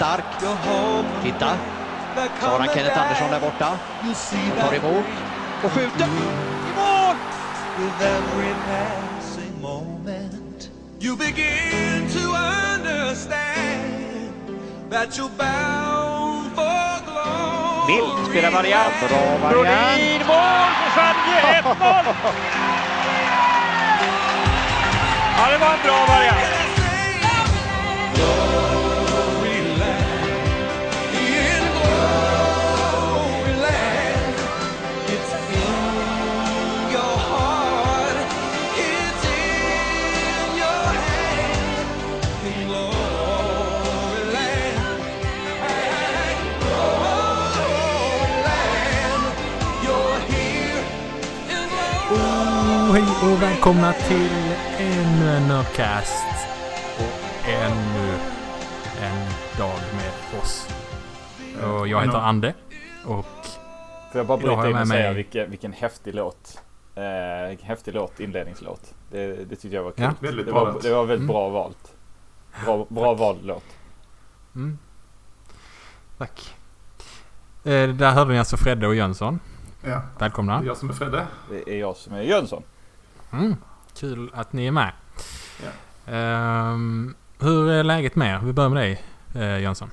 stark. Titta. Så har han Kenneth Andersson där borta. See Tar emot och skjuter. I mål! with every passing moment. You begin to understand that you're bound for glory. Vilt spelar variant. Bra variant. Brodin, mål för Sverige! 1-0! Ja, det var en bra variant. Hej och välkomna till ännu en Nerdcast. Och ännu en dag med oss. Och jag heter Ande. Och Får jag bara bryta in med och säga mig- vilken, vilken häftig låt. Eh, häftig låt, inledningslåt. Det, det tyckte jag var kul. Ja. Väldigt Det bra var, det var väldigt Mm. bra valt. Bra, bra vald låt. Mm. Tack. Eh, där hörde ni alltså Fredde och Jönsson. Ja. Det Välkomna. är jag som är Fredde. Det är jag som är Jönsson. Mm. Kul att ni är med. Ja. Ehm, hur är läget med er? Vi börjar med dig eh, Jönsson.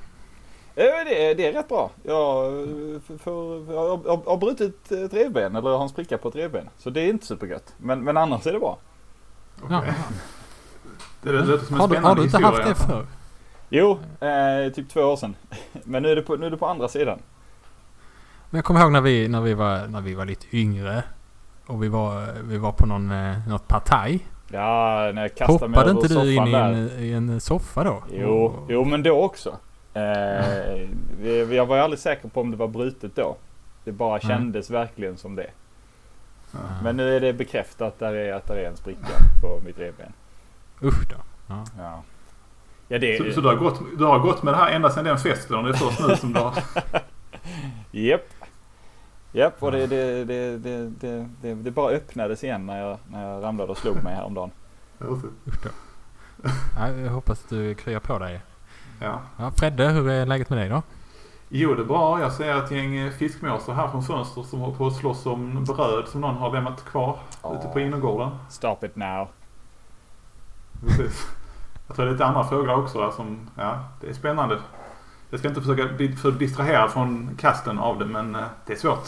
Eh, Det är, det är rätt bra. Jag, eh, för, för, jag har- har, har brutit ett revben, eller har en spricka på ett revben. Så det är inte supergött. Men, men annars är det bra. Ja. Det låter som en Har, du, spännande har du inte historia. haft det förr? Jo, eh, typ två år sedan. Men nu är, det på, nu är det på andra sidan. Men jag kommer ihåg när vi, när vi, var, när vi var lite yngre. Och vi var, vi var på någon, eh, något partaj. Ja, när jag kastade mig Hoppade över inte du in i en, i en soffa då? Jo, Och- jo men då också. Eh, jag var ju aldrig säker på om det var brutet då. Det bara kändes verkligen som det. Ja. Men nu är det bekräftat där är, att det är en spricka på mitt revben. Usch då. Ja. Ja, ja det Så, så du, har gått, du har gått med det här ända sedan den festen det är först nu som du har... Japp. Japp, och det, det, det, det, det, det, det bara öppnades igen när jag, när jag ramlade och slog mig häromdagen. Usch då. Ja, jag hoppas att du kryar på dig. Ja. Ja, Fredde, hur är läget med dig då? Jo, det är bra. Jag ser ett gäng fiskmåsar här från fönstret som håller på att slåss om bröd som någon har lämnat kvar ute på innergården. Stop it now. Precis. Jag tror det är lite andra fåglar också där som... Ja, det är spännande. Jag ska inte försöka bli för distraherad från kasten av det, men eh, det är svårt.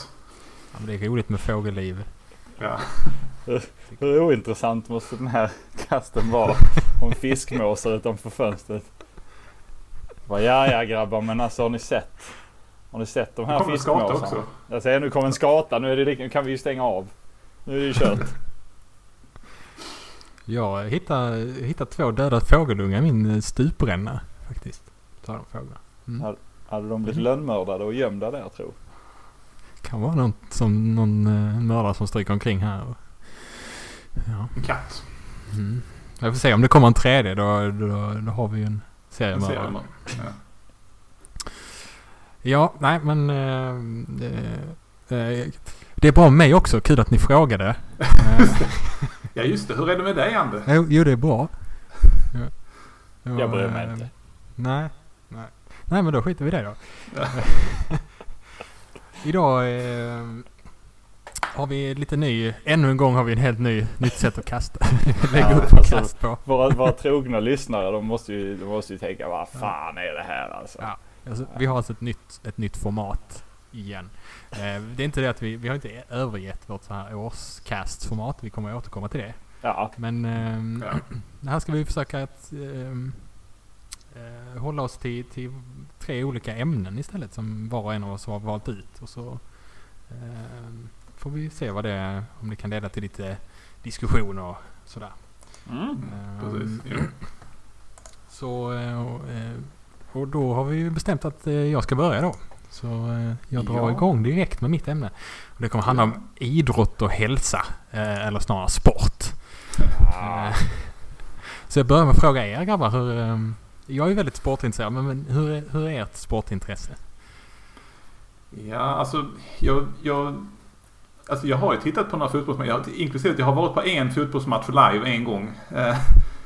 Ja, men det är roligt med fågelliv. Ja. Hur ointressant måste den här kasten vara om fiskmåsar utanför fönstret? Bara, ja, ja grabbar, men alltså har ni sett? Har ni sett de här kommer en skata fiskmåsarna? också. Jag säger nu kommer en skata, nu, är det, lika- nu kan vi ju stänga av. Nu är det ju kört. Jag hittade, hittade två döda fågelungar i min stupränna faktiskt. Ta de fåglarna. Mm. Hade de blivit lönnmördade och gömda där tror Kan vara något som någon uh, mördare som stryker omkring här. Och, ja. En katt. Mm. Jag får se om det kommer en tredje då, då, då har vi ju en serie En serie mördare. med. Ja. Ja, nej men... eh, det, eh, det är bra med mig också. Kul att ni frågade. Eh, ja, just det. Hur är det med dig, Ande? jo, jo, det är bra. Ja. Ja, Jag bryr mig eh, inte. Nej, nej. Nej, men då skiter vi i det då. Idag eh, har vi lite ny... Ännu en gång har vi en helt ny, nytt sätt att kasta. Lägga Ja, upp alltså, kast på. Våra, våra trogna lyssnare de måste, ju, de måste ju tänka vad fan är det här alltså? Ja. Alltså, vi har alltså ett nytt, ett nytt format igen. Eh, det är inte det att vi, vi har inte övergett vårt så här årscast-format. Vi kommer att återkomma till det. Ja, Men ehm, Ja. här ska vi försöka att ehm, eh, hålla oss till, till tre olika ämnen istället som var och en av oss har valt ut. Och så ehm, får vi se vad det är, om det kan leda till lite diskussion och sådär. mm. Ehm, Precis. Jo. så, eh, och, eh, och då har vi ju bestämt att eh, jag ska börja då. Så eh, jag drar Ja. igång direkt med mitt ämne. Och det kommer handla om idrott och hälsa. eh, Eller snarare sport. Ja. Eh, Så jag börjar med att fråga er grabbar. Hur, ehm, jag är väldigt sportintresserad, men, men hur, är, hur är ert sportintresse? Ja, alltså jag, jag Alltså jag har ju tittat på några fotbollsmatcher, inklusive att jag har varit på en fotbollsmatch live en gång. Eh,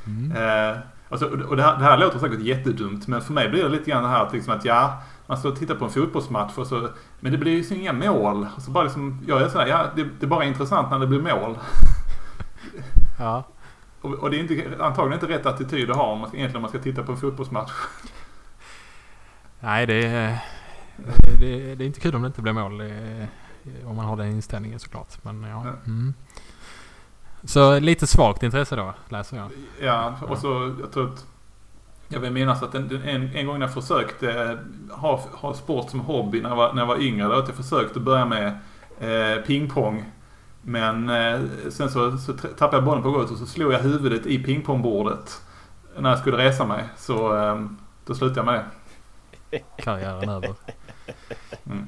Mm. Eh, alltså, och det, här, det här låter säkert jättedumt men för mig blir det lite grann det här att, liksom att ja, man står och tittar på en fotbollsmatch och så, men det blir ju inga mål. Så bara liksom, jag är sådär, ja det, det är bara intressant när det blir mål. Ja. Och, och det är inte, antagligen inte rätt attityd att ha om man ska, egentligen om man ska titta på en fotbollsmatch. Nej, det är, det, det är inte kul om det inte blir mål. Är, om man har den inställningen såklart. Men ja. Mm. Så lite svagt intresse då, läser jag. Ja, och så jag tror att jag vill minnas att en, en, en gång när jag försökte ha, ha sport som hobby när jag var, när jag var yngre. Att jag försökte börja med eh, pingpong. Men eh, sen så, så tappade jag bollen på golvet och så slog jag huvudet i pingpongbordet. När jag skulle resa mig. Så eh, då slutade jag med det. Karriären över. Mm.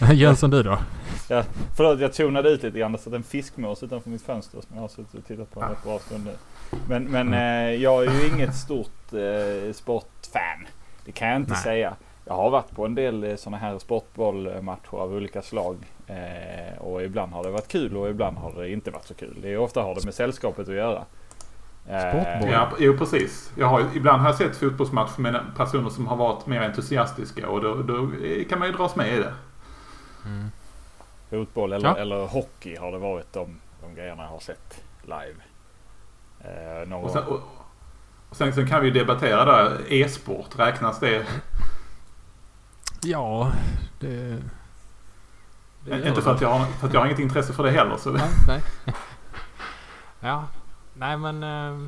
Jönsson du då? Förlåt, jag tonade ut lite grann. Det satt en fiskmås utanför mitt fönster som jag har suttit och tittat på en rätt bra stund nu. Men, men Mm. eh, jag är ju inget stort eh, sportfan. Det kan jag inte Nej. säga. Jag har varit på en del eh, sådana här sportbollmatcher av olika slag. Eh, och ibland har det varit kul och ibland har det inte varit så kul. Det är ofta har det med sällskapet att göra. Eh, Sportboll? Ja, jo precis. Jag har, ibland har jag sett fotbollsmatcher med personer som har varit mer entusiastiska och då, då kan man ju dras med i det. Mm. Fotboll eller, Ja. eller hockey har det varit de, de grejerna jag har sett live. Eh, någon Och sen, och, och sen, sen kan vi debattera där. E-sport, räknas det? Ja, det... Inte för att, jag har, för att jag har inget intresse för det heller. Så. Nej, nej. Ja, nej men... eh,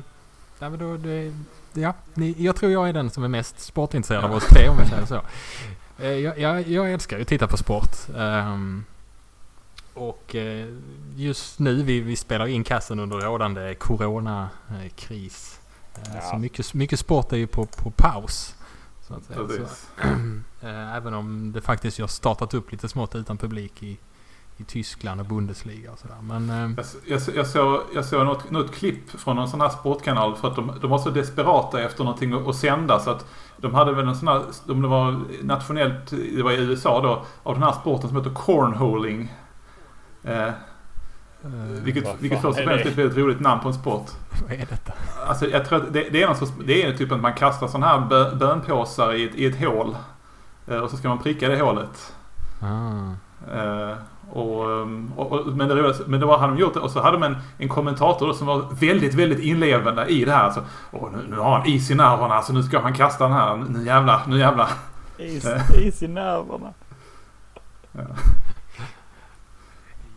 nej men då, det, ja, ni, jag tror jag är den som är mest sportintresserad av oss tre om vi säger så. Eh, Jag, jag, jag älskar ju att titta på sport. ehm, och eh, just nu, vi, vi spelar in kassen under rådande coronakris. Eh, Ja. Så mycket, mycket sport är ju på, på paus. Så att säga. Så, Precis. Eh, Även om det faktiskt har startat upp lite smått utan publik i, i Tyskland och Bundesliga och sådär. Men eh, Jag, jag, jag såg, jag såg något, något klipp från någon sån här sportkanal för att de, de var så desperata efter någonting att, att sända så att de hade väl en sån här, om det var nationellt, det var i USA då, av den här sporten som heter cornholing. Eh, eh, vilket vilket först och är främst är det? ett väldigt roligt namn på en sport. vad är detta? Alltså jag tror att det, det är någon sorts, det är typ att man kastar sådana här bö, bönpåsar i ett, i ett hål. Eh, och så ska man pricka det hålet. Ah. Eh, och, um, och, och, men, det, roliga- men då hade de gjort det och så hade de en, en kommentator som var väldigt, väldigt inlevande i det här. Alltså, Åh, nu, nu har han is i nerverna så nu ska han kasta den här. Nu jävlar, nu jävlar. Is, Eh. is i nerverna.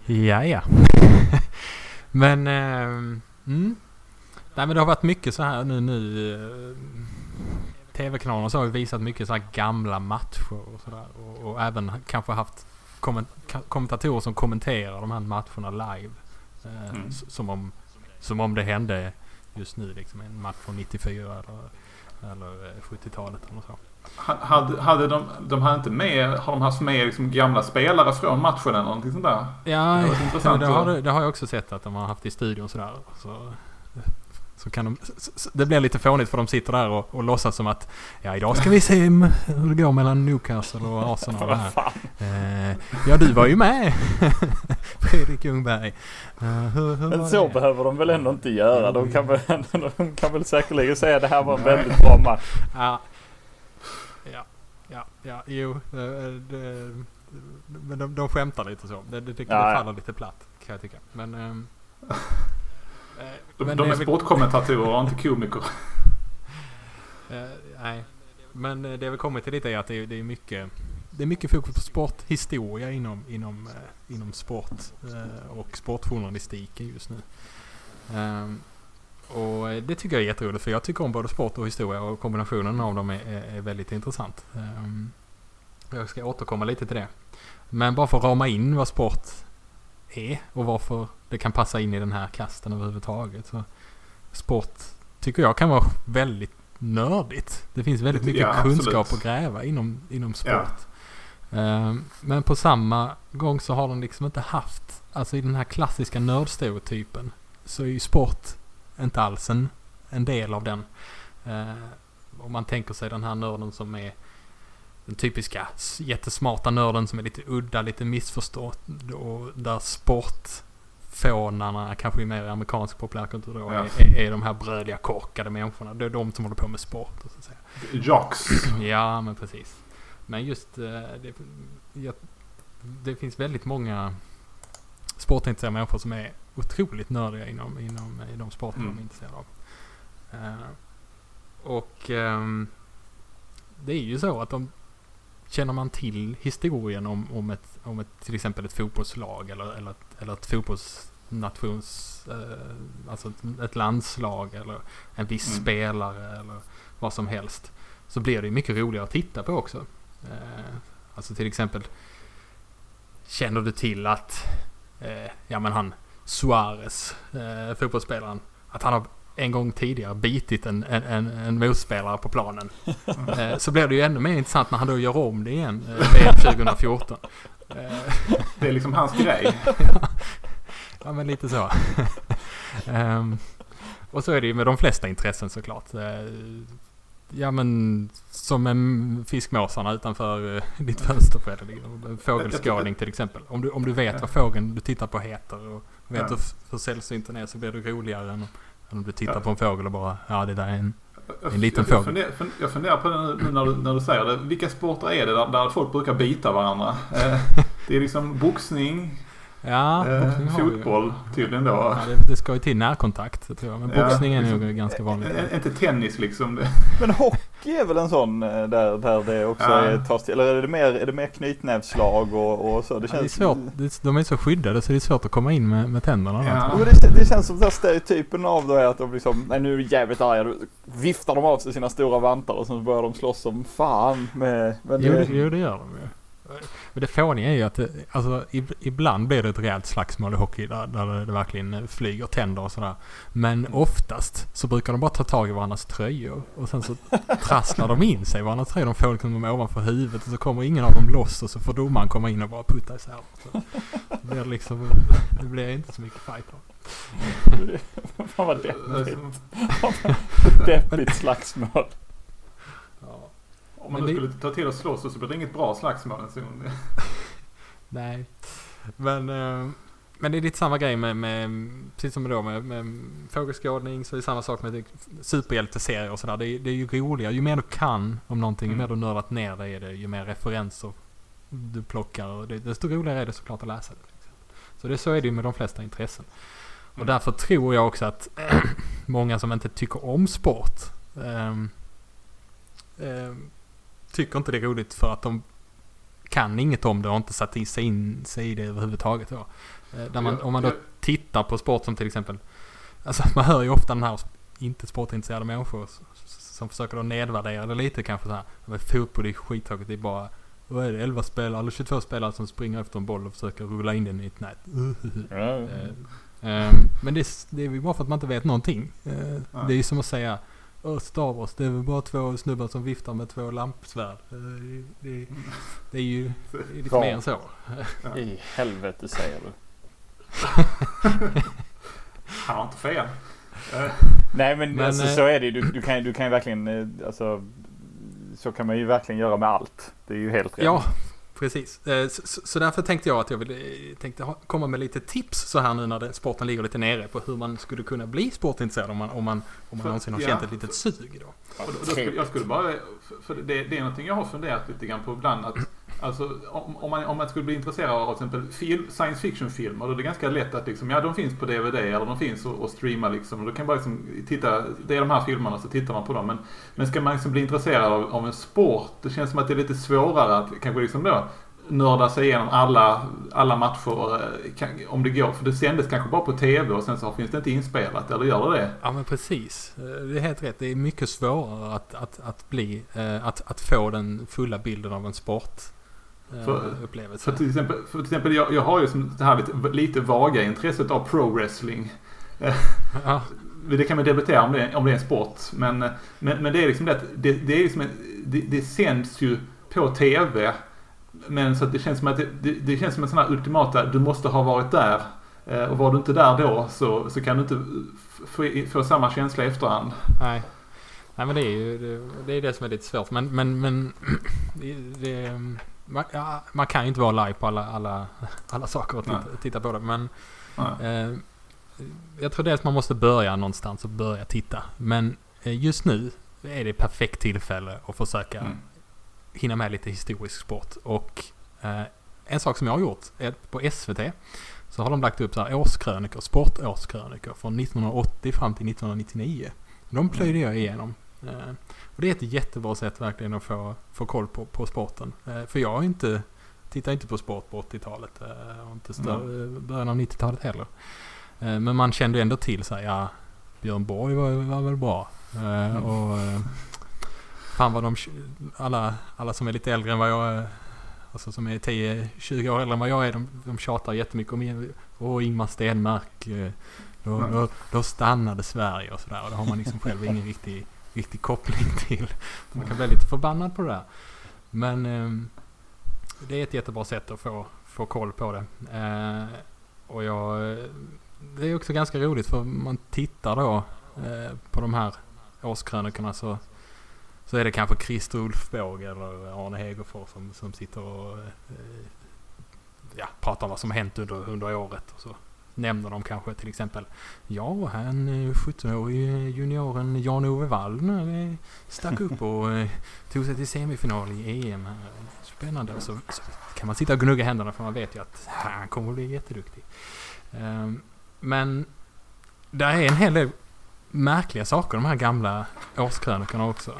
Ja, ja. men... ehm, mm. Nej men det har varit mycket så här nu nu. Eh, TV-kanalerna så har ju visat mycket så här gamla matcher och sådär. Och, och även kanske haft komment kommentatorer som kommenterar de här matcherna live. Eh, Mm. som, om, som om det hände just nu liksom. En match från 94 eller, eller eh, 70-talet eller så. Ha- Hade, hade de, de hade inte med, har de haft med liksom gamla spelare från matchen eller någonting sånt där? Ja, Det det, har, det har jag också sett att de har haft i studion sådär. Så, så kan de, det blir lite fånigt för de sitter där och, och låtsas som att ja, idag ska vi se hur det går mellan Newcastle och Arsenal här. Eh, ja, du var ju med Fredrik Ljungberg. Eh, hur, hur Men så det? behöver de väl ändå inte göra. De kan väl, de kan väl säkerligen säga att det här var en väldigt bra match. Ja, ja, ja, ja jo. eh, det, men de, de skämtar lite så. Det, det, det, Ja, det ja. faller lite platt kan jag tycka. Men... eh, De, men de är sportkommentatorer och inte komiker. Eh, nej. Men eh, det vi kommer till lite är att det är, det är mycket det är mycket fokus på sporthistoria inom, inom, eh, inom sport eh, och sportjournalistiken just nu. Ehm, och eh, det tycker jag är jätteroligt för jag tycker om både sport och historia och kombinationen av dem är, är, är väldigt intressant. Ehm, jag ska återkomma lite till det. Men bara för att rama in vad sport är och varför det kan passa in i den här kasten överhuvudtaget. Så sport tycker jag kan vara väldigt nördigt. Det finns väldigt mycket Ja, kunskap att gräva inom, inom sport. Ja. Ehm, men på samma gång så har de liksom inte haft, alltså i den här klassiska nördstereotypen så är ju sport inte alls en, en del av den. Uh, om man tänker sig den här nörden som är den typiska jättesmarta nörden som är lite udda, lite missförstådd och där sportfånarna, kanske i mer amerikansk populärkultur då, Ja. är, är, de här brödiga korkade människorna. Det är de som håller på med sport. Så att säga. Jocks. Ja, men precis. Men just eh, det, jag, det finns väldigt många sportintresserade människor som är otroligt nördiga inom, inom i de sporter Mm. de är intresserade av. Eh, och ehm, det är ju så att de känner man till historien om, om, ett, om ett, till exempel ett fotbollslag eller, eller, ett, eller ett fotbollsnations, eh, alltså ett, landslag eller en viss Mm. spelare eller vad som helst. Så blir det mycket roligare att titta på också. Eh, alltså till exempel Känner du till att eh, ja men han Suarez, eh, fotbollsspelaren, att han har en gång tidigare bitit en, en, en, en motspelare på planen. Eh, så blir det ju ännu mer intressant när han då gör om det igen, eh, VM 2014. Eh, Det är liksom hans grej. Ja, men lite så. Ehm, och så är det ju med de flesta intressen såklart. Eh, ja, men som en fiskmåsarna utanför ditt fönster en Fågelskådning till exempel. Om du, om du vet vad fågeln du tittar på heter och vet Ja. hur, sällsynt den är så blir det roligare än om du tittar Ja. på en fågel och bara ja det där är en... Jag- En liten jag, fågel. funderar, fun- jag funderar på det nu när du, när du säger det. Vilka sporter är det där, där folk brukar bita varandra? Eh, det är liksom boxning, Ja, eh, fotboll tydligen då. Ja, det, det ska ju till närkontakt tror jag. Men Ja, boxning är nog liksom. ganska vanligt. Inte tennis liksom. Men hockey är väl en sån eh, där, där det också Ja. är, tas till, eller är det mer, är det mer knytnävsslag och, och så? Det Ja, det är känns, svårt. De är så skyddade så det är svårt att komma in med, med tänderna. Ja. Men det, det känns som den här stereotypen av då är att de liksom, nej nu är de jävligt arga, då viftar de av sig sina stora vantar och sen börjar de slåss som fan med, men Jo, det, det, jo, det gör de ju. Men det fåniga är ju att alltså, ib- ibland blir det ett rejält slagsmål i hockey där, där det verkligen flyger tänder och sådär. Men oftast så brukar de bara ta tag i varandras tröjor och sen så trasslar de in sig i varandras tröjor. De får liksom dem ovanför huvudet och så kommer ingen av dem loss och så får domaren komma in och bara putta isär. Så det blir liksom, det blir inte så mycket fight då. fan vad deppigt, deppigt slagsmål. Om man nu det- skulle ta till och slåss så blir det inget bra slagsmål. Nej. Men, eh, men det är lite samma grej med, med precis som då med, med fågelskådning så är det samma sak med superhjälteserier och sådär. Det, är- det är ju roligare. Ju mer du kan om någonting, ju Mm. mer du nördat ner dig i det, ju mer referenser du plockar. Och det, desto roligare är det såklart att läsa det. exempel. Så det, så är det ju med de flesta intressen. Och Mm. därför tror jag också att många som inte tycker om sport ehm, ehm, tycker inte det är roligt för att de kan inget om det och inte satt i sig in sig i det överhuvudtaget. Då. Eh, Där man, om man då tittar på sport som till exempel, alltså man hör ju ofta den här inte sportintresserade människor som försöker då nedvärdera det lite kanske så här. Men fotboll är skittråkigt, det är bara vad är det, 11 spelare eller 22 spelare som springer efter en boll och försöker rulla in den i ett nät. Ehm, men det, är ju bara för att man inte vet någonting. Eh. Det är ju som att säga Star Wars, det är väl bara två snubbar som viftar med två lampsvärd. Eh, det, det, det är ju det är lite mer än så. I helvete säger du. Han har inte fel. Eh, Nej men, Men, alltså, eh, så är det ju. Du, du, kan, du kan ju verkligen, alltså, så kan man ju verkligen göra med allt. Det är ju helt rätt. Ja, precis. Eh, Så, därför tänkte jag att jag ville, eh, tänkte komma med lite tips så här nu när sporten ligger lite nere på hur man skulle kunna bli sportintresserad om man, om man, om man någonsin har ja, känt ett litet sug då. Då, då skulle, jag skulle bara, för- för det, det är någonting jag har funderat lite grann på ibland. Att, alltså, om, om, man, om man skulle bli intresserad av till exempel film, science fiction-filmer, då är det ganska lätt att liksom, ja de finns på DVD eller de finns och, och streama liksom. Och då kan man bara liksom titta, det är de här filmerna så tittar man på dem. Men, men ska man liksom bli intresserad av, av en sport, det känns som att det är lite svårare att kanske liksom då nörda sig igenom alla, alla matcher eh, om det går. För det sändes kanske bara på TV och sen så finns det inte inspelat, eller gör det det? Ja men precis. Eh, det är helt rätt. Det är mycket svårare att, att, att bli, eh, att, att få den fulla bilden av en sport eh, För- upplevelse. För till exempel, för till exempel jag, jag har ju som det här lite, lite vaga intresset av pro-wrestling. Ja, Det kan man debattera om det, om det är en sport. Men, men, men det är liksom det att det, det, är liksom en, det, det sänds ju på TV. Men så det känns som att det, det, det känns som en sån här ultimata, du måste ha varit där. Eh, Och var du inte där då så, så kan du inte få, få samma känsla i efterhand. nej. Nej men det är ju det, det, är det som är lite svårt. Men, men, men det, det, man, ja, man kan ju inte vara live på alla, alla, alla saker och titta, titta på det. Men eh, jag tror dels att man måste börja någonstans och börja titta. Men eh, just nu är det perfekt tillfälle att försöka mm. hinna med lite historisk sport. Och eh, en sak som jag har gjort är på SVT så har de lagt upp så här årskrönikor, sportårskrönikor från 1980 fram till 1999. De plöjde jag igenom. Eh, och det är ett jättebra sätt verkligen att få, få koll på, på sporten. Eh, för jag har inte, tittar inte på sport på 80-talet eh, och inte större, början av 90-talet heller. Men man kände ändå till så här, ja, Björn Borg var, var väl bra. Mm. Och fan vad de, alla, alla som är lite äldre än vad jag är, alltså som är 10-20 år äldre än vad jag är, de, de tjatar jättemycket om och Ingmar Stenmark. Då, då, då stannade Sverige och sådär. Och det har man liksom själv ingen riktig, riktig koppling till. Man kan bli lite förbannad på det där. Men eh, det är ett jättebra sätt att få, få koll på det. Eh, och jag, eh, det är också ganska roligt för man tittar då eh, på de här årskrönikorna så, så är det kanske Christer Ulfbåge eller Arne Hegerfors som, som sitter och eh, ja, pratar om vad som har hänt under, under året. Och så nämner de kanske till exempel Ja, han eh, 17-årige junioren Jan-Ove Wallner eh, stack upp och eh, tog sig till semifinal i EM. Spännande. Så, så kan man sitta och gnugga händerna för man vet ju att han kommer att bli jätteduktig. Ehm, men det är en hel del märkliga saker de här gamla årskrönikorna också.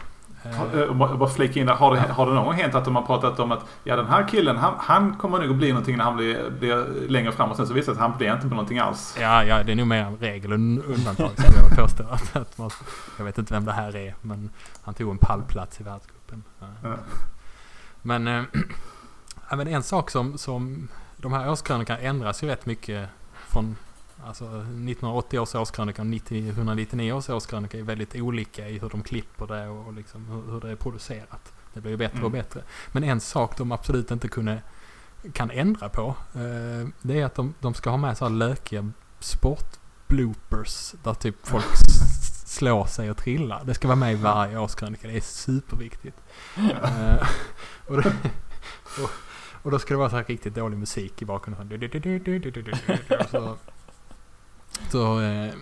Jag bara flika in där. Har det, har det någon gång hänt att de har pratat om att ja den här killen han, han kommer nog att bli någonting när han blir, blir längre fram och sen så visar det sig att han blir inte på någonting alls. Ja, ja det är nog mer regel än undantag skulle jag påstå. Att, att man, jag vet inte vem det här är men han tog en pallplats i världscupen. Ja. Men, äh, men en sak som, som de här årskrönikorna ändras ju rätt mycket från Alltså 1980 års årskrönika och 1999 års årskrönika är väldigt olika i hur de klipper det och liksom hur, hur det är producerat. Det blir ju bättre mm. och bättre. Men en sak de absolut inte kunde, kan ändra på. Eh, det är att de, de ska ha med så här lökiga sportbloopers. Där typ folk slår sig och trillar. Det ska vara med i varje årskrönika. Det är superviktigt. eh, och, då, och, och, då ska det vara så här riktigt dålig musik i bakgrunden. Så, så, eh,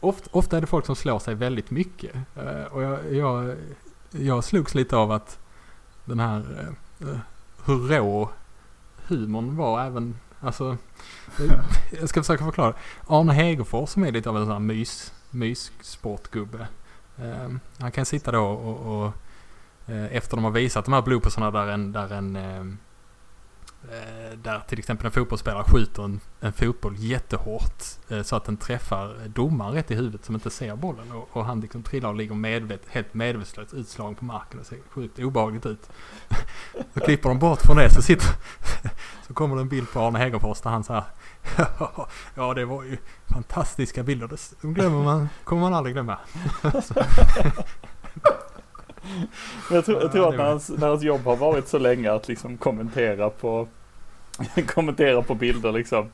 ofta, ofta är det folk som slår sig väldigt mycket. Eh, och jag, jag, jag slogs lite av att den här eh, eh hur rå humorn var även, alltså, eh, jag ska försöka förklara. Arne Hegerfors som är lite av en sån här mys-sportgubbe, Eh, han kan sitta då och, och eh, efter de har visat de här bloopersarna där en, där en Eh, Eh, där till exempel en fotbollsspelare skjuter en, en fotboll jättehårt eh, så att den träffar domaren rätt i huvudet som inte ser bollen och, och han liksom trillar och ligger medvet, helt medvetslös utslagen på marken och ser sjukt obehagligt ut. så klipper de bort från det så sitter så kommer det en bild på Arne Hegerfors där han säger Ja det var ju fantastiska bilder. De glömmer man, kommer man aldrig glömma. Så jag tror, jag tror att när hans, när hans jobb har varit så länge att liksom kommentera på kommentera på bilder liksom.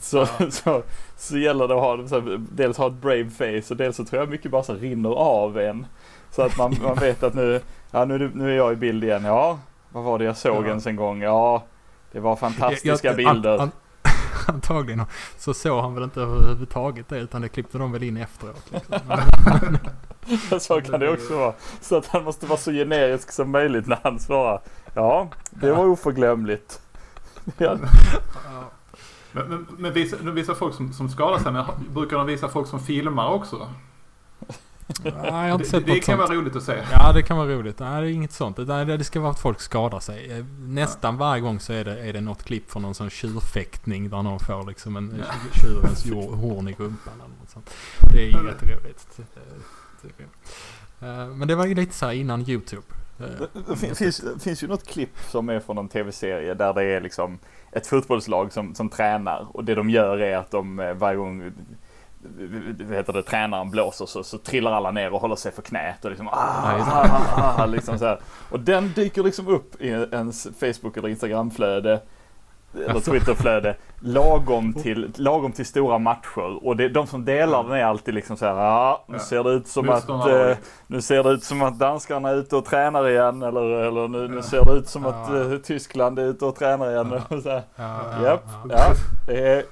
Så, ja. så, så gäller det att ha, så dels ha ett brave face och dels så tror jag mycket bara så rinner av en. Så att man, man vet att nu, ja nu, nu är jag i bild igen. Ja, vad var det jag såg ja. ens en gång? Ja, det var fantastiska jag, jag, bilder. An, an, antagligen så såg han väl inte överhuvudtaget det utan det klippte de väl in efteråt. Liksom. så kan det också vara. Så att han måste vara så generisk som möjligt när han svarar. Ja, det var oförglömligt. ja. Men, men, men visa, visar folk som, som skadar sig, men brukar de visa folk som filmar också? Nej, jag har inte sett det, det kan sånt. vara roligt att se. Ja, det kan vara roligt. Nej, det är inget sånt. Det, det ska vara att folk skadar sig. Eh, nästan ja. varje gång så är det, är det något klipp från någon sån tjurfäktning där någon får liksom en ja. tjurens horn i rumpan eller något sånt. Det är ju jätteroligt. Eh, men det var ju lite så innan YouTube. Eh, det finns, finns, finns ju något klipp som är från en tv-serie där det är liksom ett fotbollslag som, som tränar och det de gör är att de eh, varje gång heter det, tränaren blåser så, så trillar alla ner och håller sig för knät och liksom, ah, ah, ah, ah liksom så här. Och den dyker liksom upp i ens Facebook eller Instagramflöde eller Alltså. Twitterflöde lagom till, lagom till stora matcher. Och det, de som delar den är alltid liksom så här, ja, nu ser det ut som att eh, nu ser det ut som att danskarna är ute och tränar igen eller, eller nu, nu ser det ut som att eh, Tyskland är ute och tränar igen. Ja. Och så här. Ja, Japp, ja. ja, det är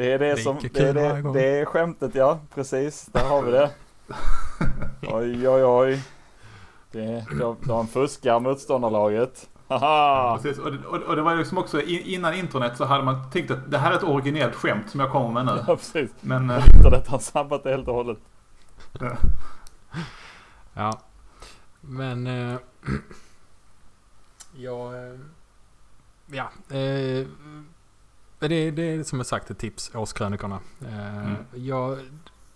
det, är det, som, det, är det, det är skämtet ja, precis. Där har vi det. Oj, oj, oj. Det, de, de fuskar motståndarlaget. Haha! Precis, och, det, och, och det var ju liksom också innan internet så hade man tänkt att det här är ett originellt skämt som jag kommer med nu. Ja, precis. Men eh, Internet har sabbat det helt och hållet. Ja. Men... Eh, ja... Eh, ja. Eh, det, det är som jag sagt ett tips, årskrönikorna. Eh, Mm. jag,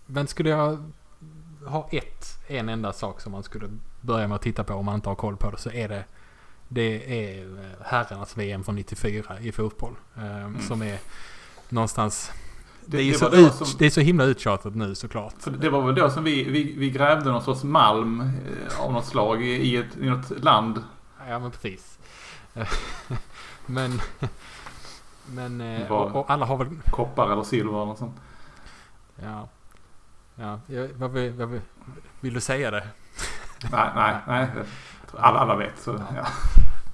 men skulle jag ha ett, en enda sak som man skulle börja med att titta på om man inte har koll på det så är det det är eh, herrarnas VM från 94 i fotboll. Eh, Som är någonstans... Det, är ju det så ut, som- det är så himla uttjatat nu såklart. För det var väl då som vi, vi, vi grävde någon sorts malm av något slag i, i, ett, i något land. Ja men precis. men... Men... eh, Och, och alla har väl... Koppar eller silver eller något sånt. Ja. Ja, vad, vill, vad vill, vill du säga det? Nej, nej, nej. Alla, alla vet. Så, ja.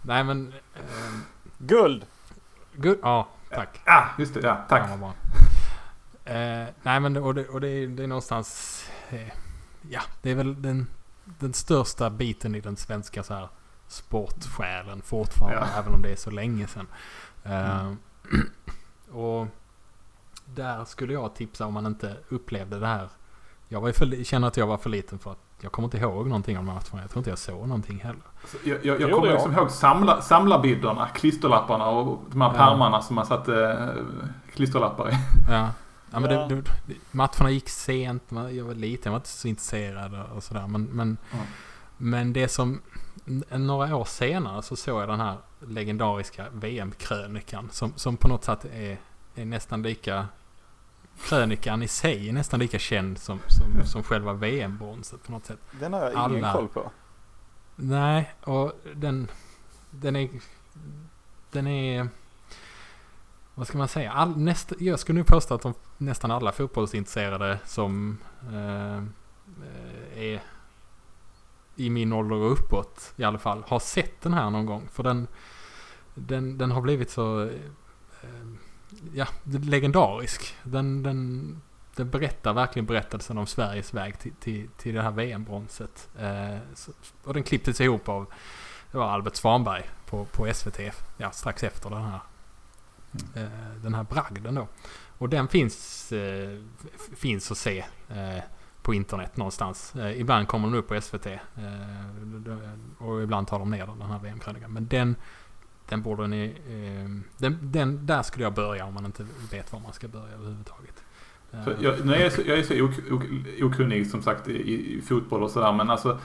Nej men... Eh, Guld! good, ja, tack. Ah, just det. Ja, tack. Ja. Eh, nej men och det, och det, är, det är någonstans... Eh, ja, det är väl den, den största biten i den svenska så här sportsjälen fortfarande. Ja. Även om det är så länge sedan. Eh, Mm. Och där skulle jag tipsa om man inte upplevde det här. Jag var ju för, känner att jag var för liten för att jag kommer inte ihåg någonting om matcherna. Jag tror inte jag såg någonting heller. Så Jag, jag, jag kommer liksom ihåg samla, samlarbilderna, klisterlapparna och de här Ja. pärmarna som man satte eh, klisterlappar i. Ja. Ja, men Ja. Det, det, matcherna gick sent. Jag var liten, jag var inte så intresserad och sådär. Men, men, Mm. men det som... Några år senare så såg jag den här legendariska VM-krönikan. Som, som på något sätt är, är nästan lika... Krönikan i sig är nästan lika känd som, som, som själva VM-bronset på något sätt. Den har jag ingen Alla. koll på. Nej, och den... Den är... Den är... Vad ska man säga? All, nästa, jag skulle nu påstå att de, nästan alla fotbollsintresserade som eh, eh, är i min ålder och uppåt i alla fall har sett den här någon gång. För den, den, den har blivit så eh, ja, legendarisk. Den, den, den berättar verkligen berättelsen om Sveriges väg till, till, till det här VM-bronset. Eh, och den klipptes ihop av det var Albert Svanberg på, på SVT ja, strax efter den här, eh, den här bragden då. Och den finns, finns att se på internet någonstans. Eh, ibland kommer den upp på SVT eh, och ibland tar de ner den här VM-krönikan. Men den, den borde ni... Eh, den, den, där skulle jag börja om man inte vet var man ska börja överhuvudtaget. Eh, jag, nu är jag, så, jag är så ok, ok, okunnig som sagt i, i fotboll och sådär men alltså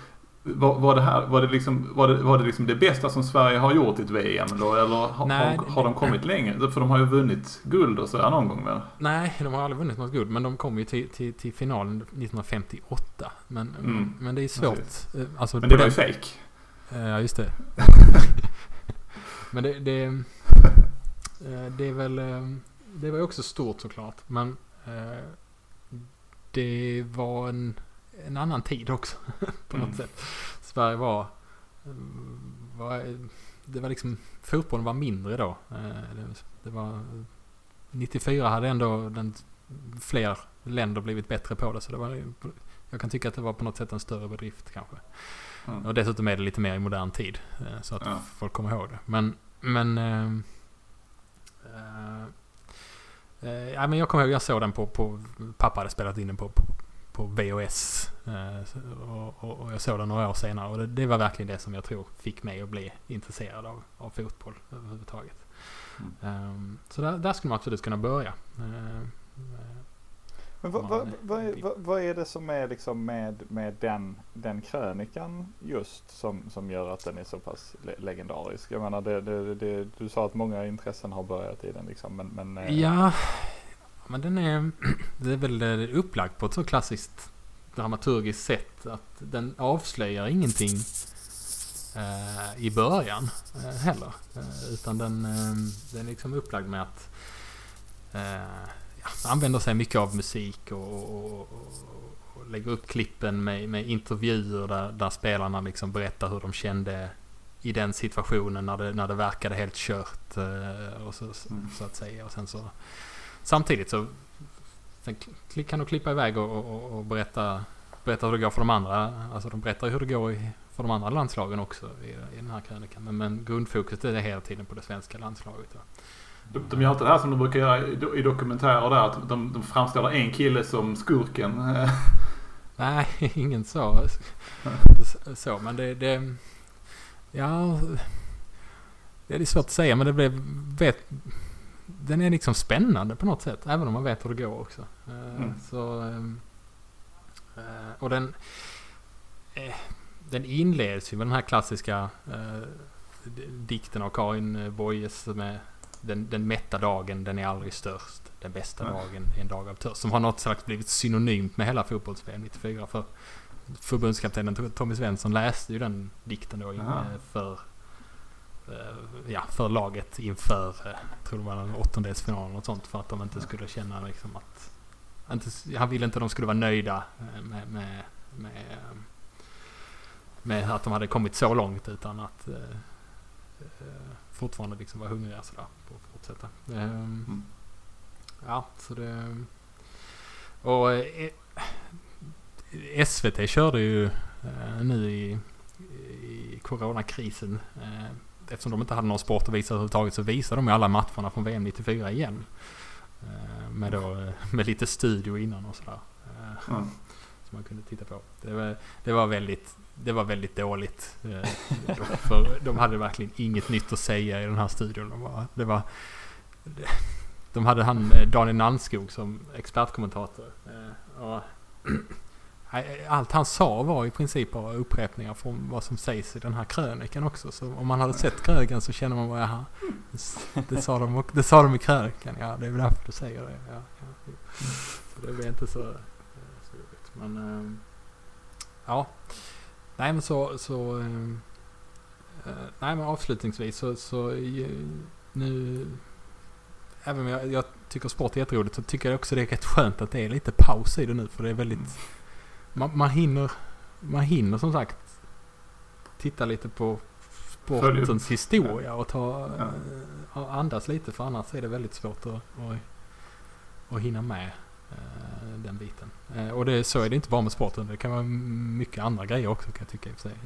var, var, det här, var, det liksom, var, det, var det liksom det bästa som Sverige har gjort i ett VM då? Eller har, Nej, har, de kommit längre? För de har ju vunnit guld och sådär någon gång väl? Nej, de har aldrig vunnit något guld. Men de kom ju till, till, till finalen 1958. Men, Mm, men det är svårt. eh, Alltså, Men det var ju fake. Eh, Ja, just det. men det, det, eh, det är väl... Det var ju också stort såklart. Men det var en, en annan tid också. På något Mm. sätt. Sverige var, var... Det var liksom... Fotbollen var mindre då. Eh, Det, var... 94 hade ändå den, fler länder blivit bättre på det. Så det var, jag kan tycka att det var på något sätt en större bedrift kanske. Mm. Och dessutom är det lite mer i modern tid. eh, Så att Ja. folk kommer ihåg det. Men, men... Eh, eh, ja, men jag kommer ihåg, jag såg den på, på pappa hade spelat in den på, på, på VHS. Eh, och, och, och jag såg den några år senare. Och det, det var verkligen det som jag tror fick mig att bli intresserad av, av fotboll överhuvudtaget. Um, så där, där skulle man absolut kunna börja. Eh, Men vad, vad, vad, är, vad, är det som är liksom med, med den, den krönikan just som, som gör att den är så pass le- legendarisk? Jag menar, det, det, det, du sa att många intressen har börjat i den liksom, men, men eh, Ja, men den är, det är väl upplagt på ett så klassiskt dramaturgiskt sätt att den avslöjar ingenting eh, i början eh, heller. Eh, utan den, eh, den är liksom upplagd med att eh, ja, använder sig mycket av musik och, och, och, och lägger upp klippen med, med intervjuer där, där spelarna liksom berättar hur de kände i den situationen när det, när det verkade helt kört. eh, och så, Mm. så att säga. Och sen så, samtidigt så sen kan de klippa iväg och, och, och berätta, berätta hur det går för de andra. Alltså de berättar hur det går i, för de andra landslagen också i, i den här krönikan. Men, men grundfokuset är hela tiden på det svenska landslaget. Va? De, de gör inte det här som de brukar göra i, i dokumentärer där. Att de, de framställer en kille som skurken. Nej, ingen så. så men det, det... Ja... Det är svårt att säga men det blev... Vet, den är liksom spännande på något sätt. Även om man vet hur det går också. Eh, Mm. Så... ehm, eh, och den... eh, Den inleds ju med den här klassiska dikten av Karin Boyes med den, den mätta dagen, den är aldrig störst. Den bästa Ja. dagen är en dag av törst. Som har något slags blivit synonymt med hela fotbolls-VM 94. För förbundskaptenen To- Tommy Svensson läste ju den dikten då för, eh, ja, för laget inför, eh, jag tror det var en åttondelsfinal och sånt. För att de inte skulle känna liksom att... Inte, han ville inte att de skulle vara nöjda eh, med, med, med, eh, med att de hade kommit så långt utan att eh, eh, fortfarande liksom vara hungriga sådär på att fortsätta. Ehm, Ja, så det... Och eh, SVT körde ju eh, nu i, i coronakrisen. Eftersom de inte hade någon sport att visa överhuvudtaget så visade de ju alla matcherna från VM 94 igen. Eh, med, då, eh, med lite studio innan och sådär. Ja. som man kunde titta på. Det var, det var, väldigt, det var väldigt dåligt. För de hade verkligen inget nytt att säga i den här studion. De, var, det var, de hade han Daniel Nannskog som expertkommentator. Och, allt han sa var i princip bara upprepningar från vad som sägs i den här krönikan också. Så om man hade sett krönikan så känner man bara jaha, det, det, sa de, det sa de i krönikan. Ja, det är väl därför du säger det. Ja, ja. Så det blir inte så, eh, så roligt. Men ehm, ja, nej men så, så ehm, eh, nej men avslutningsvis så, så eh, nu Även om jag, jag tycker sport är jätteroligt så tycker jag också det är rätt skönt att det är lite paus i det nu för det är väldigt mm man, man hinner man hinner som sagt titta lite på sportens historia och ta Ja. eh, andas lite för annars är det väldigt svårt att, att, att hinna med eh, den biten. Eh, och det, så är det inte bara med sporten. Det kan vara mycket andra grejer också kan jag tycka i och för sig.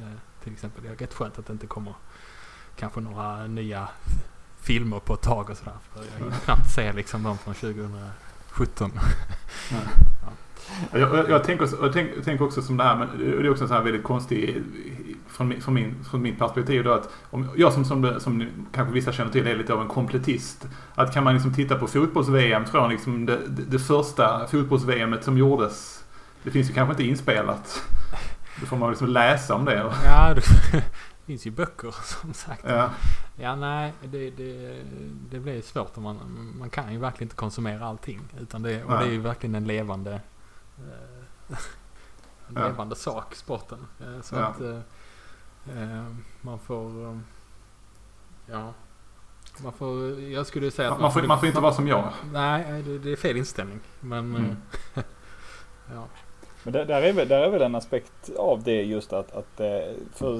Till exempel, det är rätt skönt att det inte kommer kanske några nya filmer på ett tag och sådär. För jag hinner knappt se liksom de från 2017. Jag, jag, jag, tänker, också- jag, tänk, jag tänker också som det här, men det är också en sån här väldigt konstig från, från, min, från mitt perspektiv då att om jag som, som, som kanske vissa känner till är lite av en kompletist. Att kan man liksom titta på fotbolls-VM från liksom det, det, det första fotbolls-VMet som gjordes. Det finns ju kanske inte inspelat. Då får man liksom läsa om det. Ja, det finns ju böcker som sagt. Ja, Ja, nej, det, det, det blir svårt om man, man kan ju verkligen inte konsumera allting. Utan det, och det är ju verkligen en levande, en Ja. levande sak, sporten. Eh, Så att eh, eh, man får, eh, ja, man får, jag skulle säga att man, får, man får inte vara som jag. Nej, det, det är fel inställning. Men, Mm. eh, ja. Men där, där, är väl, där är väl en aspekt av det just att, att eh, för,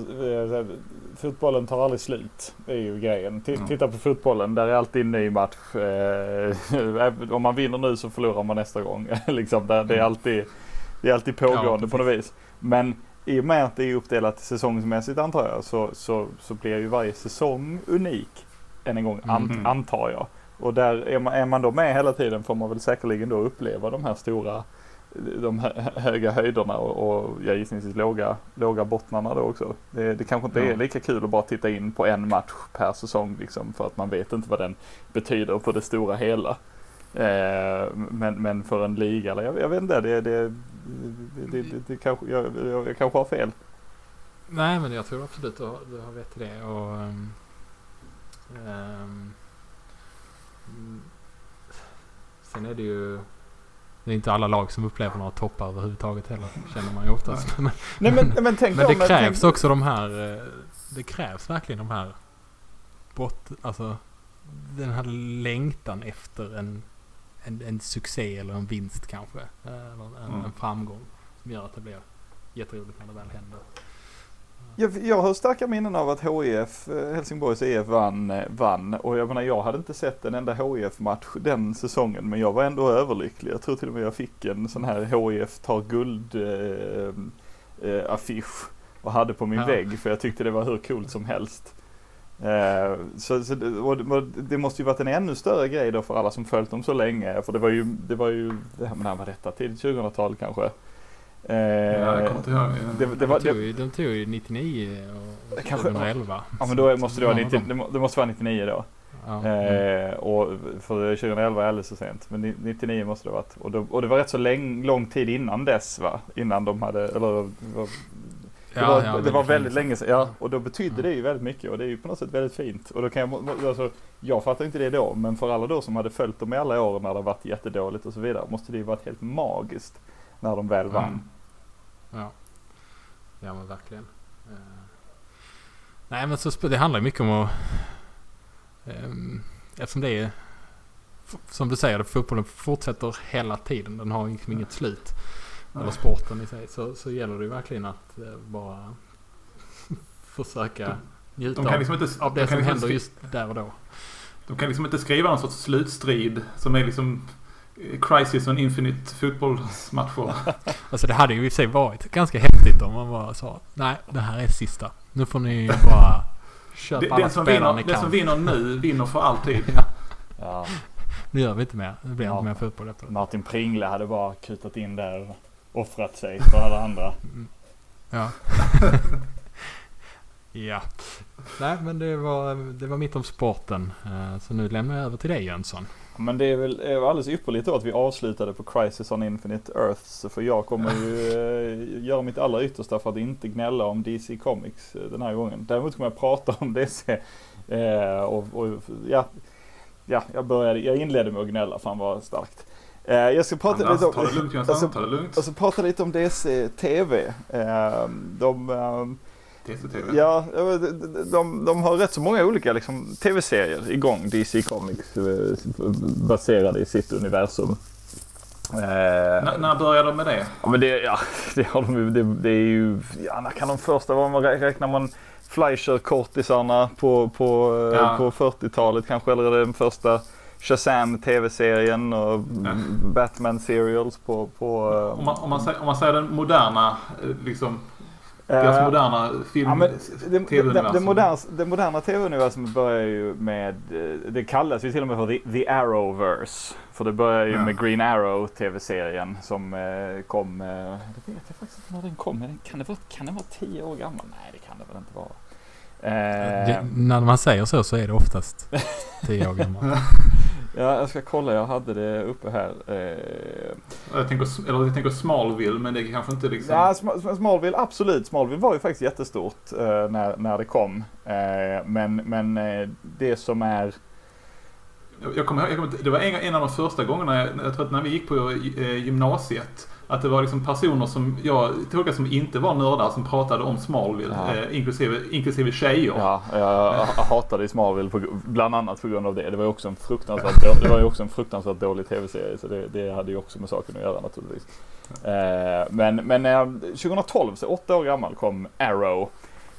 eh, fotbollen tar aldrig slut. Det är ju grejen. T- Mm. Titta på fotbollen, där är alltid en ny match. Eh, om man vinner nu så förlorar man nästa gång. liksom, där, det, är alltid, det är alltid pågående på något vis. Men i och med att det är uppdelat säsongsmässigt antar jag så, så, så blir ju varje säsong unik. Än en gång an, Mm. antar jag. Och där är man, är man då med hela tiden får man väl säkerligen då uppleva de här stora de hö- höga höjderna och, och ja, gissningsvis låga, låga bottnarna då också. Det, det kanske inte Ja. är lika kul att bara titta in på en match per säsong liksom för att man vet inte vad den betyder på det stora hela. Eh, men, men för en liga, eller jag, jag vet inte, det, det, det, det, kanske, jag, jag, jag kanske har fel. Nej, men jag tror absolut du har, du har rätt i det. Och, mm, sen är det ju... Det är inte alla lag som upplever några toppar överhuvudtaget heller, känner man ju oftast. Men, Nej men, men tänk men det krävs tänk, också de här... eh, det krävs verkligen de här bort, alltså den här längtan efter en, en, en succé eller en vinst kanske. eh, Eller en, Mm. en framgång som gör att det blir jätteroligt när det väl händer. Jag, jag har starka minnen av att HIF, eh, Helsingborgs IF vann, eh, vann och jag menar jag hade inte sett en enda HIF-match den säsongen men jag var ändå överlycklig. Jag tror till och med jag fick en sån här HIF tar guld eh, eh, affisch och hade på min Ja. vägg för jag tyckte det var hur coolt som helst. Eh, så, så det, det- måste ju varit en ännu större grej då för alla som följt dem så länge för det var ju, det var ju, det här, men när var detta? Tidigt 2000-tal kanske? Eh, Ja, jag kommer inte ihåg. det, det var, de, tog ju, de tog ju 99 och Kanske- 2011. Ja men då måste det vara, Någon av 90, dem. det må- det måste vara 99 då. Ja. Eh, och för 2011 är alldeles så sent. Men ni- 99 måste det ha varit. Och, då, och det var rätt så läng, lång tid innan dess va? Innan de hade, eller det var, det var, Ja, det var väldigt länge sedan. Ja, och då betydde Ja. det ju väldigt mycket och det är ju på något sätt väldigt fint. Och då kan jag, alltså, jag fattar inte det då, men för alla då som hade följt dem i alla år när det varit jättedåligt och så vidare måste det ju varit helt magiskt när de väl vann. Mm. Ja. ja men verkligen. Eh, nej men så det handlar ju mycket om att... Um, eftersom det är... Som du säger, fotbollen fortsätter hela tiden. Den har liksom inget slut. Eller sporten i sig. Så, så gäller det ju verkligen att eh, bara försöka njuta De kan liksom inte, av de det kan som liksom händer just där och då. De kan liksom inte skriva någon sorts slutstrid som är liksom Crisis on Infinite fotbollsmatcher. Alltså det hade ju i och för sig varit ganska häftigt om man bara sa Nej, det här är sista. Nu får ni bara köpa Den, alla den, som spelare vinner, ni den kan. som vinner nu vinner för alltid. Ja, Ja. nu gör vi inte mer. Det blir Ja. inte mer fotboll efter det. Martin Pringle hade bara kutat in där och offrat sig för alla andra. Mm. Ja. ja. Nej, men det var, det var mitt om sporten. Eh, Så nu lämnar jag över till dig Jönsson. Men det är väl alldeles ypperligt då att vi avslutade på Crisis on Infinite Earths. För jag kommer ju eh, göra mitt allra yttersta för att inte gnälla om DC Comics eh, den här gången. Däremot kommer jag prata om DC. Eh, och, och, ja, ja, jag började, jag inledde med att gnälla, fan vad starkt. Eh, jag ska prata lite Alltså, om... lugnt alltså. Alltså prata lite om DC TV. Eh, de... TCTV. Ja, de, de, har rätt så många olika liksom, tv-serier igång, DC Comics, eh, baserade i sitt universum. Eh, när började de med det? ja, men det, ja, det, har de, det, det är ju, ja, när kan de första, vad man rä- räknar man Fleischer-kortisarna på, på, eh, Ja. på 40-talet kanske, eller är det den första Shazam tv-serien och Ja. Batman serials på, på eh, Om man, om man, säger, om man säger den moderna, liksom, deras eh, moderna film, Ja, det, tv-universum. det, moderna, det moderna tv-universumet börjar ju med, eh, det kallas ju till och med för The, the Arrowverse. För det börjar ju Ja. med Green Arrow tv-serien som eh, kom, det vet jag faktiskt inte när den kom. Kan det, vara, kan det vara tio år gammal? Nej det kan det väl inte vara. Eh, Det, när man säger så så är det oftast 10 år gammalt. ja, jag ska kolla, jag hade det uppe här. Eh, jag, tänker, eller jag tänker Smallville, men det är kanske inte liksom... Ja, Sm- Sm- Smallville, absolut. Smallville var ju faktiskt jättestort eh, när, när det kom. Eh, men men det som är Jag, kommer, jag kommer, det var en, en av de första gångerna, jag, jag tror att när vi gick på eh, gymnasiet, att det var liksom personer som jag tolkade som inte var nördar som pratade om Smallville, Ja. eh, inklusive, inklusive tjejer. Ja, jag, hatade Smallville på, bland annat på grund av det. Det var ju också en fruktansvärt, då- det var ju också en fruktansvärt dålig tv-serie så det, det hade ju också med saken att göra naturligtvis. Eh, men men eh, 2012, så åtta år gammal, kom Arrow.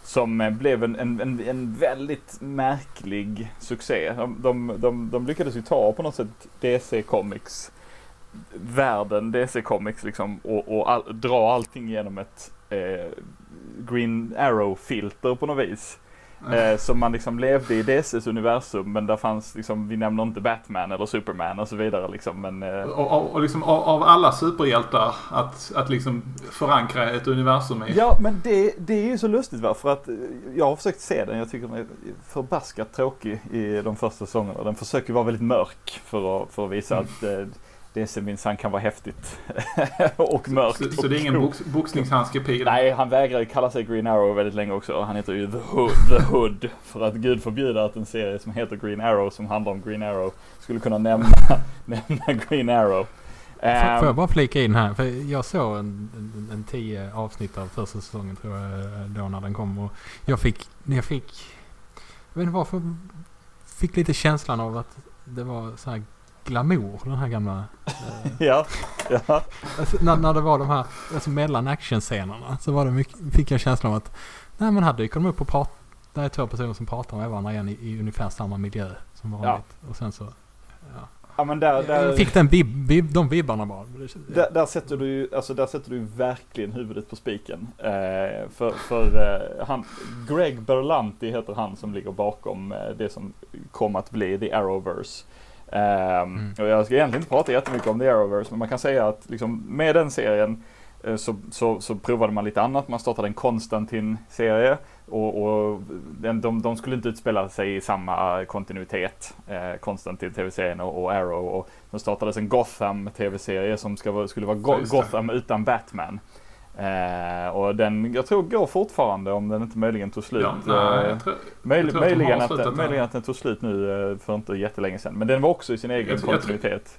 Som eh, blev en, en, en, en väldigt märklig succé. De, de, de, de lyckades ju ta på något sätt DC Comics världen DC Comics liksom och, och all, dra allting genom ett eh, Green Arrow-filter på något vis. Eh, som man liksom levde i DCs universum men där fanns liksom, vi nämner inte Batman eller Superman och så vidare liksom men eh, Och, och, och liksom av, av alla superhjältar att, att liksom förankra ett universum i. Ja men det, det är ju så lustigt va för att eh, jag har försökt se den, jag tycker den är förbaskat tråkig i de första säsongerna. Den försöker vara väldigt mörk för att, för att visa Mm. att eh, DC minsann kan vara häftigt och mörkt. Så, så och det är ingen box, boxningshandskepil? Nej, han vägrar ju kalla sig Green Arrow väldigt länge också. Han heter ju The Hood, The Hood. För att gud förbjuda att en serie som heter Green Arrow, som handlar om Green Arrow, skulle kunna nämna, nämna Green Arrow. Ehm, Får jag bara flika in här? För jag såg en, en, en tio avsnitt av första säsongen tror jag då när den kom. Och jag fick, jag fick, jag vet inte varför, fick lite känslan av att det var så här glamour den här gamla. Eh, Ja, ja. alltså, när, när det var de här, alltså mellan actionscenerna så var det mycket, fick jag känslan av att nej men här dyker de upp och pratar. Det är två personer som pratar med varandra igen i, i ungefär samma miljö som vanligt. Och sen så, ja. ja men där, där, Jag fick den vib, vib, de vibbarna bara. Där, där, sätter du ju, alltså där sätter du verkligen huvudet på spiken. Eh, för för eh, han, Greg Berlanti heter han som ligger bakom eh, det som kom att bli The Arrowverse. Ehm, Mm. Och jag ska egentligen inte prata jättemycket om The Arrowverse men man kan säga att liksom, med den serien eh, så, så, så provade man lite annat. Man startade en Konstantin-serie och, och den, de, de skulle inte utspela sig i samma kontinuitet. Eh, Konstantin tv-serien och, och Arrow. Och de startades en Gotham tv-serie som ska, skulle vara Go-. Gotham utan Batman. Eh, och den, jag tror går fortfarande om den inte möjligen tog slut. Ja, nej, Eh, jag tror, möj, jag tror att möjligen, att, den. möjligen att den tog slut nu eh, för inte jättelänge sedan. Men den var också i sin egen Jag kontinuitet.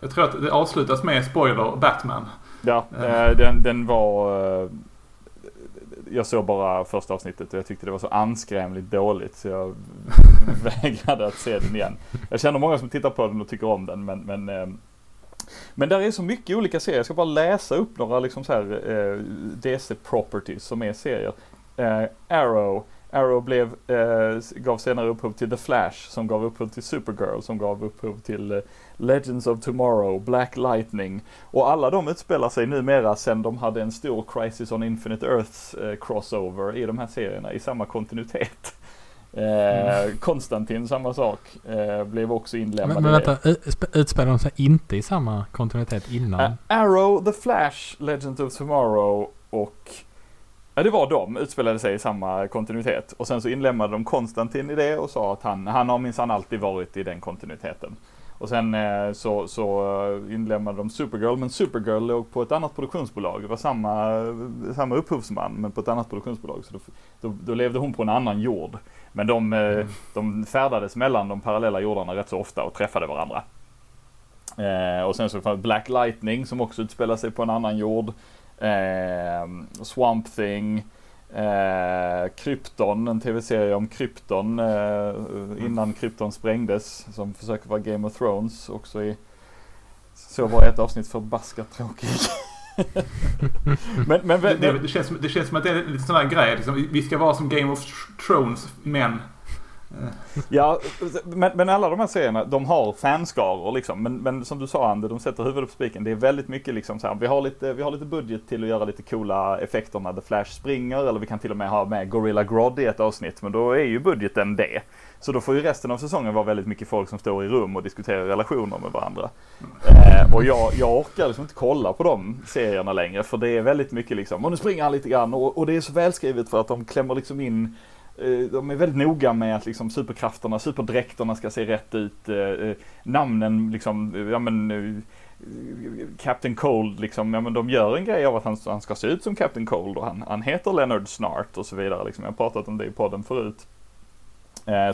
jag tror att det avslutas med spoiler Batman. Ja, Ja. eh, den, den var... eh, Jag såg bara första avsnittet och jag tyckte det var så anskrämligt dåligt så jag vägrade att se den igen. Jag känner många som tittar på den och tycker om den men, men eh, men där är så mycket olika serier. Jag ska bara läsa upp några liksom så här eh, DC properties som är serier. Eh, Arrow. Arrow blev, eh, gav senare upphov till The Flash som gav upphov till Supergirl som gav upphov till eh, Legends of Tomorrow, Black Lightning och alla de utspelar sig numera sen de hade en stor Crisis on Infinite Earths eh, crossover i de här serierna i samma kontinuitet. Eh, Konstantin, samma sak, eh, blev också inlämnad Men, men vänta, ut- utspelar de sig inte i samma kontinuitet innan? Ä- Arrow, The Flash, Legends of Tomorrow och Ja det var de, utspelade sig i samma kontinuitet. Och sen så inlemmade de Konstantin i det och sa att han, han har minsann alltid varit i den kontinuiteten. Och sen eh, så, så inlemmade de Supergirl, men Supergirl låg på ett annat produktionsbolag. Det var samma, samma upphovsman men på ett annat produktionsbolag. Så då, då, då levde hon på en annan jord. Men de, eh, de färdades mellan de parallella jordarna rätt så ofta och träffade varandra. Eh, och sen så fanns Black Lightning som också utspelar sig på en annan jord. Eh, Swamp Thing. Eh, Krypton, en tv-serie om Krypton eh, innan Krypton sprängdes. Som försöker vara Game of Thrones också i så var ett avsnitt förbaskat tråkig. men, men, Det, det, det, känns, det känns som att det är lite sån här grej. Liksom, vi- ska vara som Game of Thrones män Ja, men, men alla de här serierna, de har fanskaror liksom. Men, men som du sa Ander, de sätter huvudet på spiken. Det är väldigt mycket liksom så här, vi har lite, vi har lite budget till att göra lite coola effekter när The Flash springer. Eller vi kan till och med ha med Gorilla Grodd i ett avsnitt. Men då är ju budgeten det. Så då får ju resten av säsongen vara väldigt mycket folk som står i rum och diskuterar relationer med varandra. Eh, och jag, jag orkar liksom inte kolla på de serierna längre. För det är väldigt mycket liksom, och nu springer han lite grann. Och, och det är så välskrivet för att de klämmer liksom in Eh, de är väldigt noga med att liksom superkrafterna, superdräkterna ska se rätt ut. Eh, eh, namnen liksom, ja men Captain Cold liksom, ja men de gör en grej av att han, han ska se ut som Captain Cold och han, han heter Leonard Snart och så vidare liksom. Jag har pratat om det i podden förut.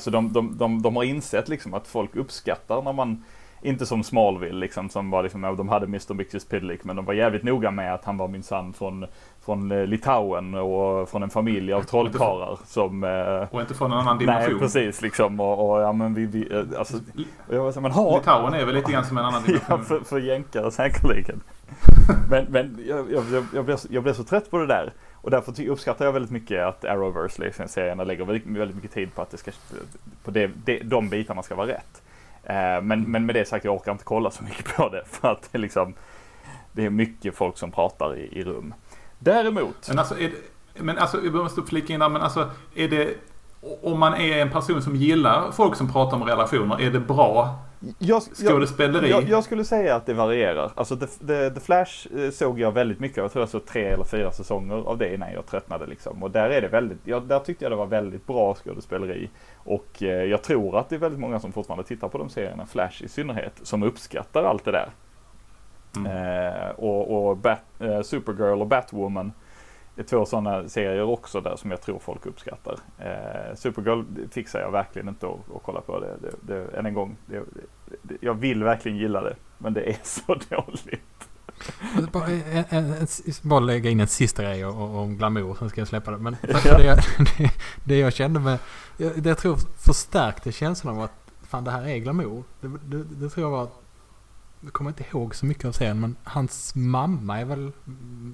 Så de, de, de, de har insett liksom att folk uppskattar när man inte som Smallville liksom som var liksom, de hade Mr. Mixes Pidlick men de var jävligt noga med att han var minsann från, från eh, Litauen och från en familj av trollkarlar som eh, Och inte från en annan Nej dimension. precis liksom och, och ja men vi, vi eh, alltså, jag så, men ha, Litauen är väl lite grann som en annan ja, dimension. för, för jänkare säkerligen. men men jag, jag, jag, blev, så- jag blev så trött på det där. Och därför uppskattar jag väldigt mycket att Arrowverse, liksom, serierna lägger väldigt, väldigt mycket tid på att det ska, på det, det, de bitarna ska vara rätt. Men, men med det sagt, jag orkar inte kolla så mycket på det. För att det, är liksom, det är mycket folk som pratar i, i rum. Däremot, Men alltså, är det, men alltså, jag måste flika in där, men alltså, är det... Om man är en person som gillar folk som pratar om relationer, är det bra jag, jag, skådespeleri? Jag, jag skulle säga att det varierar. Alltså The, The, The Flash eh, såg jag väldigt mycket. Jag tror jag såg tre eller fyra säsonger av det innan jag tröttnade liksom. Och där är det väldigt, ja, där tyckte jag det var väldigt bra skådespeleri. Och eh, jag tror att det är väldigt många som fortfarande tittar på de serierna, Flash i synnerhet, som uppskattar allt det där. Mm. Eh, och och Bat, eh, Supergirl och Batwoman det är två sådana serier också där som jag tror folk uppskattar. Eh, Supergirl fixar jag verkligen inte att, att kolla på. Det, det, det, än en gång, det, det, jag vill verkligen gilla det, men det är så dåligt. Bara, en, en, en, bara lägga in en sista grej om glamour, sen ska jag släppa det. Men det, jag, det, det jag kände med, det jag tror förstärkte känslan av att fan det här är glamour. Det, det, det tror jag var, jag kommer inte ihåg så mycket av serien, men hans mamma är väl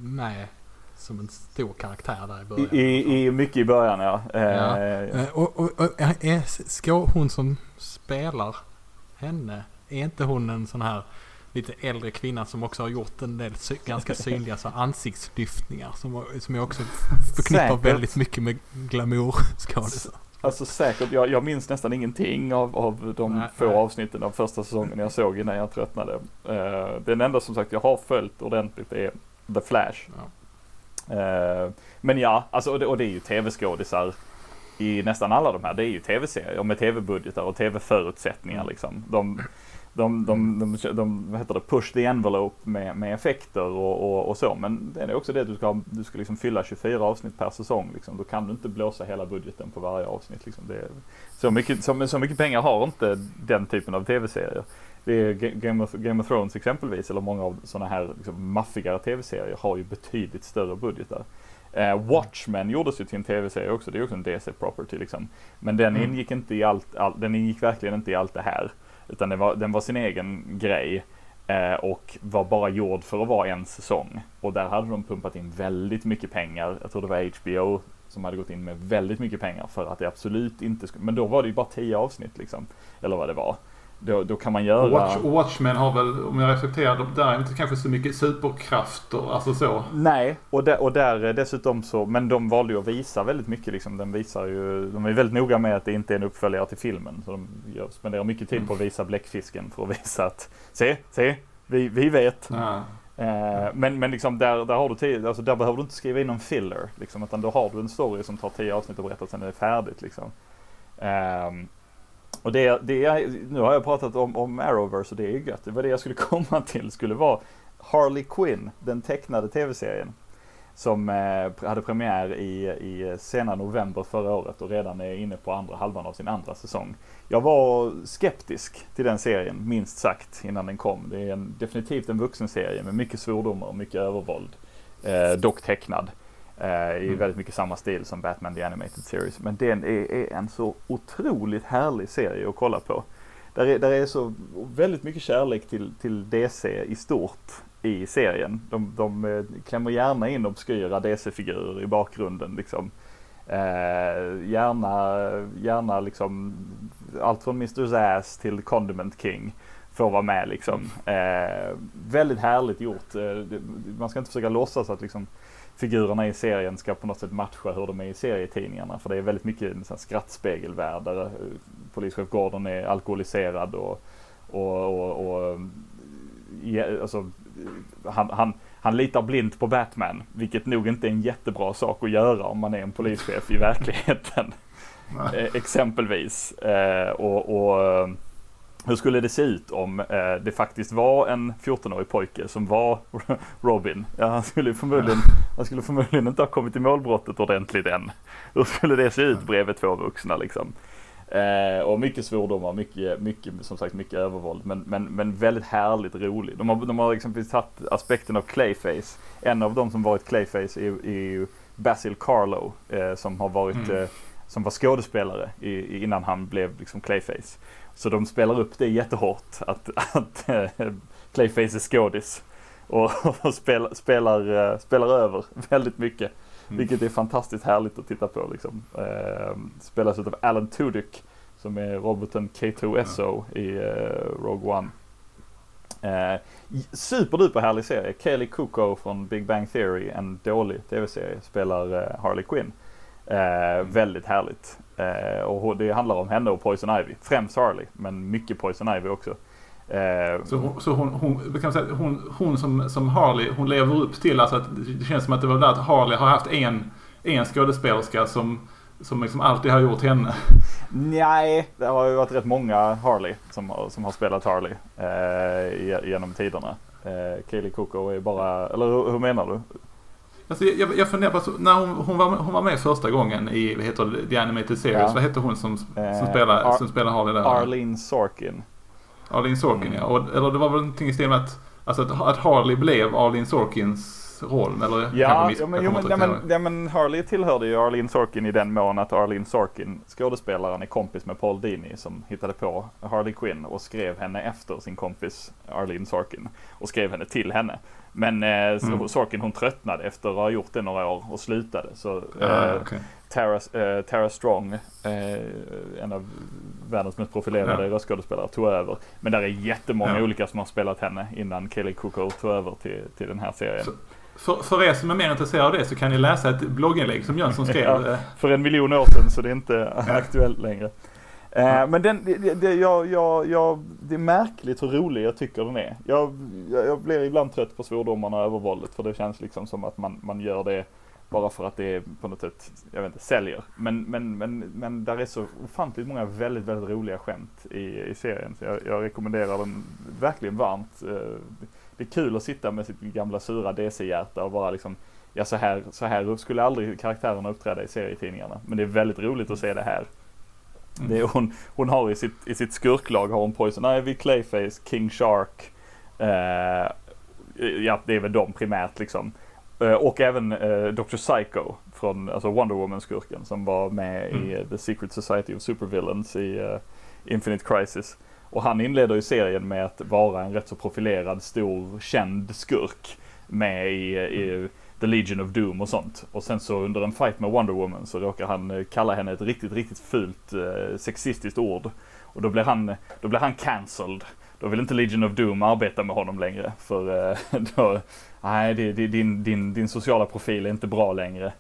med som en stor karaktär där i början. I, i, mycket i början ja. ja. Eh, och, och, och är, ska hon som spelar henne, är inte hon en sån här lite äldre kvinna som också har gjort en del sy ganska synliga så ansiktslyftningar som, som jag också förknippar Säkert. väldigt mycket med glamour-skådisar. Alltså säkert, jag, jag minns nästan ingenting av, av de nej, få nej. avsnitten av första säsongen jag såg innan jag tröttnade. Uh, den enda som sagt jag har följt ordentligt är The Flash. Ja. Uh, men ja, alltså, och det, och det är ju tv-skådisar i nästan alla de här. Det är ju tv-serier med tv-budgetar och tv-förutsättningar mm. liksom. De, de, de, de, de vad heter det, push the envelope med, med effekter och, och, och, så. Men det är också det du ska, du ska liksom fylla 24 avsnitt per säsong. Liksom. Då kan du inte blåsa hela budgeten på varje avsnitt. Liksom. Det är, så, mycket, så, så mycket pengar har inte den typen av tv-serier. Det är Game of, Game of Thrones exempelvis, eller många av sådana här liksom, maffigare tv-serier har ju betydligt större budgetar. Uh, Watchmen gjordes ju till en tv-serie också, det är också en DC property liksom. Men den mm. ingick inte i allt, all, den ingick verkligen inte i allt det här. Utan den var, den var sin egen grej. Eh, och var bara gjord för att vara en säsong. Och där hade de pumpat in väldigt mycket pengar. Jag tror det var HBO som hade gått in med väldigt mycket pengar för att det absolut inte skulle, men då var det ju bara tio avsnitt liksom. Eller vad det var. Då, då kan man göra... Watch, Watchmen har väl, om jag reflekterar, där är inte kanske så mycket superkrafter, alltså så. Nej, och där, och där dessutom så, men de valde ju att visa väldigt mycket liksom. Den visar ju, de är väldigt noga med att det inte är en uppföljare till filmen. Så de gör, spenderar mycket tid på att visa bläckfisken för att visa att, se, se, vi, vi vet. Ja. Eh, men, men liksom där, där har du tid, alltså där behöver du inte skriva in någon filler. Liksom, utan då har du en story som tar tio avsnitt och berättar sen är det färdigt. Liksom. Eh, och det, det nu har jag pratat om, om Arrowverse och det är gött. Det var det jag skulle komma till. skulle vara Harley Quinn, den tecknade tv-serien. Som eh, hade premiär i, i sena november förra året och redan är inne på andra halvan av sin andra säsong. Jag var skeptisk till den serien, minst sagt, innan den kom. Det är en, definitivt en vuxenserie med mycket svordomar och mycket övervåld. Eh, dock tecknad. Eh, I mm. väldigt mycket samma stil som Batman The Animated Series. Men den är, är, en så otroligt härlig serie att kolla på. Där är, där är så väldigt mycket kärlek till, till DC i stort i serien. De, de eh, klämmer gärna in obskyra DC-figurer i bakgrunden liksom. Eh, gärna, gärna liksom allt från Mr. Zaz till Condiment King får vara med liksom. Mm. Eh, väldigt härligt gjort. Eh, man ska inte försöka låtsas att liksom figurerna i serien ska på något sätt matcha hur de är i serietidningarna. För det är väldigt mycket en skrattspegelvärld där polischef Gordon är alkoholiserad och, och, och, och ja, alltså, han, han, han litar blint på Batman, vilket nog inte är en jättebra sak att göra om man är en polischef i verkligheten. Eh, exempelvis. Eh, och, och hur skulle det se ut om eh, det faktiskt var en 14-årig pojke som var Robin? Ja, han skulle, förmodligen, han skulle förmodligen inte ha kommit i målbrottet ordentligt än. Hur skulle det se ut bredvid två vuxna liksom? Eh, och mycket svordomar, mycket, mycket, som sagt mycket övervåld. Men, men, men väldigt härligt rolig. De har, de har exempelvis tagit aspekten av Clayface. En av dem som varit Clayface är, är Basil Carlo eh, som har varit mm. eh, som var skådespelare i, innan han blev liksom Clayface. Så de spelar upp det jättehårt att, att äh, Clayface är skådis. Och, och spelar, spelar, äh, spelar över väldigt mycket. Mm. Vilket är fantastiskt härligt att titta på. Liksom. Äh, spelas av Alan Tudyk som är roboten K2SO ja. i uh, Rogue One. Eh, superduper härlig serie. Kelly Kuko från Big Bang Theory, en dålig tv-serie, spelar uh, Harley Quinn. Eh. Väldigt härligt. Eh, och det handlar om henne och Poison Ivy. Främst Harley, men mycket Poison Ivy också. Eh, så hon, så hon, hon, kan säga, hon, hon som, som Harley, hon lever upp till alltså att det känns som att det var där att Harley har haft en, en skådespelerska som, som liksom alltid har gjort henne. Nej, det har ju varit rätt många Harley som, som har spelat Harley eh, genom tiderna. Eh, Kaylee Coco är bara, eller hur, hur menar du? Alltså jag, jag funderar på, så, när hon, hon, var, hon var med första gången i, vad heter det, The Animated Series. Ja. Vad hette hon som, som, Eh, spelar, Ar- som spelar Harley där? Arlene Sorkin. Arlene Sorkin Mm. ja. Och, eller det var väl någonting i stil med att, alltså att, att Harley blev Arlene Sorkins roll. Eller Ja, miss- ja, men, jo, men, ihåg. men, ja, men Harley tillhörde ju Arlene Sorkin i den mån att Arlene Sorkin, skådespelaren, är kompis med Paul Dini som hittade på Harley Quinn och skrev henne efter sin kompis Arlene Sorkin. Och skrev henne till henne. Men eh, Mm. Sorkin hon tröttnade efter att ha gjort det några år och slutade. Så Ja, eh, okej. Tara, eh, Tara Strong, eh, en av världens mest profilerade Ja. röstskådespelare, tog över. Men där är jättemånga Ja. olika som har spelat henne innan Kelly Cuoco tog över till, till den här serien. Så- För, för er som är mer intresserade av det så kan ni läsa ett blogginlägg som Jönsson skrev. Ja. eh, för en miljon år sedan så det är inte aktuellt längre. Eh, men den, det, det, jag, jag, jag, det är märkligt hur rolig jag tycker den är. Jag, jag, jag blir ibland trött på svordomarna och övervåldet för det känns liksom som att man, man gör det bara för att det på något sätt, jag vet inte, säljer. Men, men, men, men där är så ofantligt många väldigt, väldigt roliga skämt i, i serien. Så jag, jag rekommenderar den verkligen varmt. Eh, det är kul att sitta med sitt gamla sura DC-hjärta och bara liksom Ja så här, så här skulle aldrig karaktärerna uppträda i serietidningarna. Men det är väldigt roligt att se det här. Mm. Det hon, hon har i sitt, i sitt skurklag har hon Poison Ivy, Clayface, King Shark. Eh, ja, det är väl de primärt liksom. Eh, och även eh, Dr. Psycho från alltså Wonder Woman-skurken som var med i Mm. eh, The Secret Society of Supervillains i eh, Infinite Crisis. Och han inleder ju serien med att vara en rätt så profilerad, stor, känd skurk med i, i The Legion of Doom och sånt. Och sen så under en fight med Wonder Woman så råkar han eh, kalla henne ett riktigt, riktigt fult eh, sexistiskt ord. Och då blir han, eh, då blir han cancelled. Då vill inte Legion of Doom arbeta med honom längre. För eh, då, nej, det, det, din, din, din sociala profil är inte bra längre.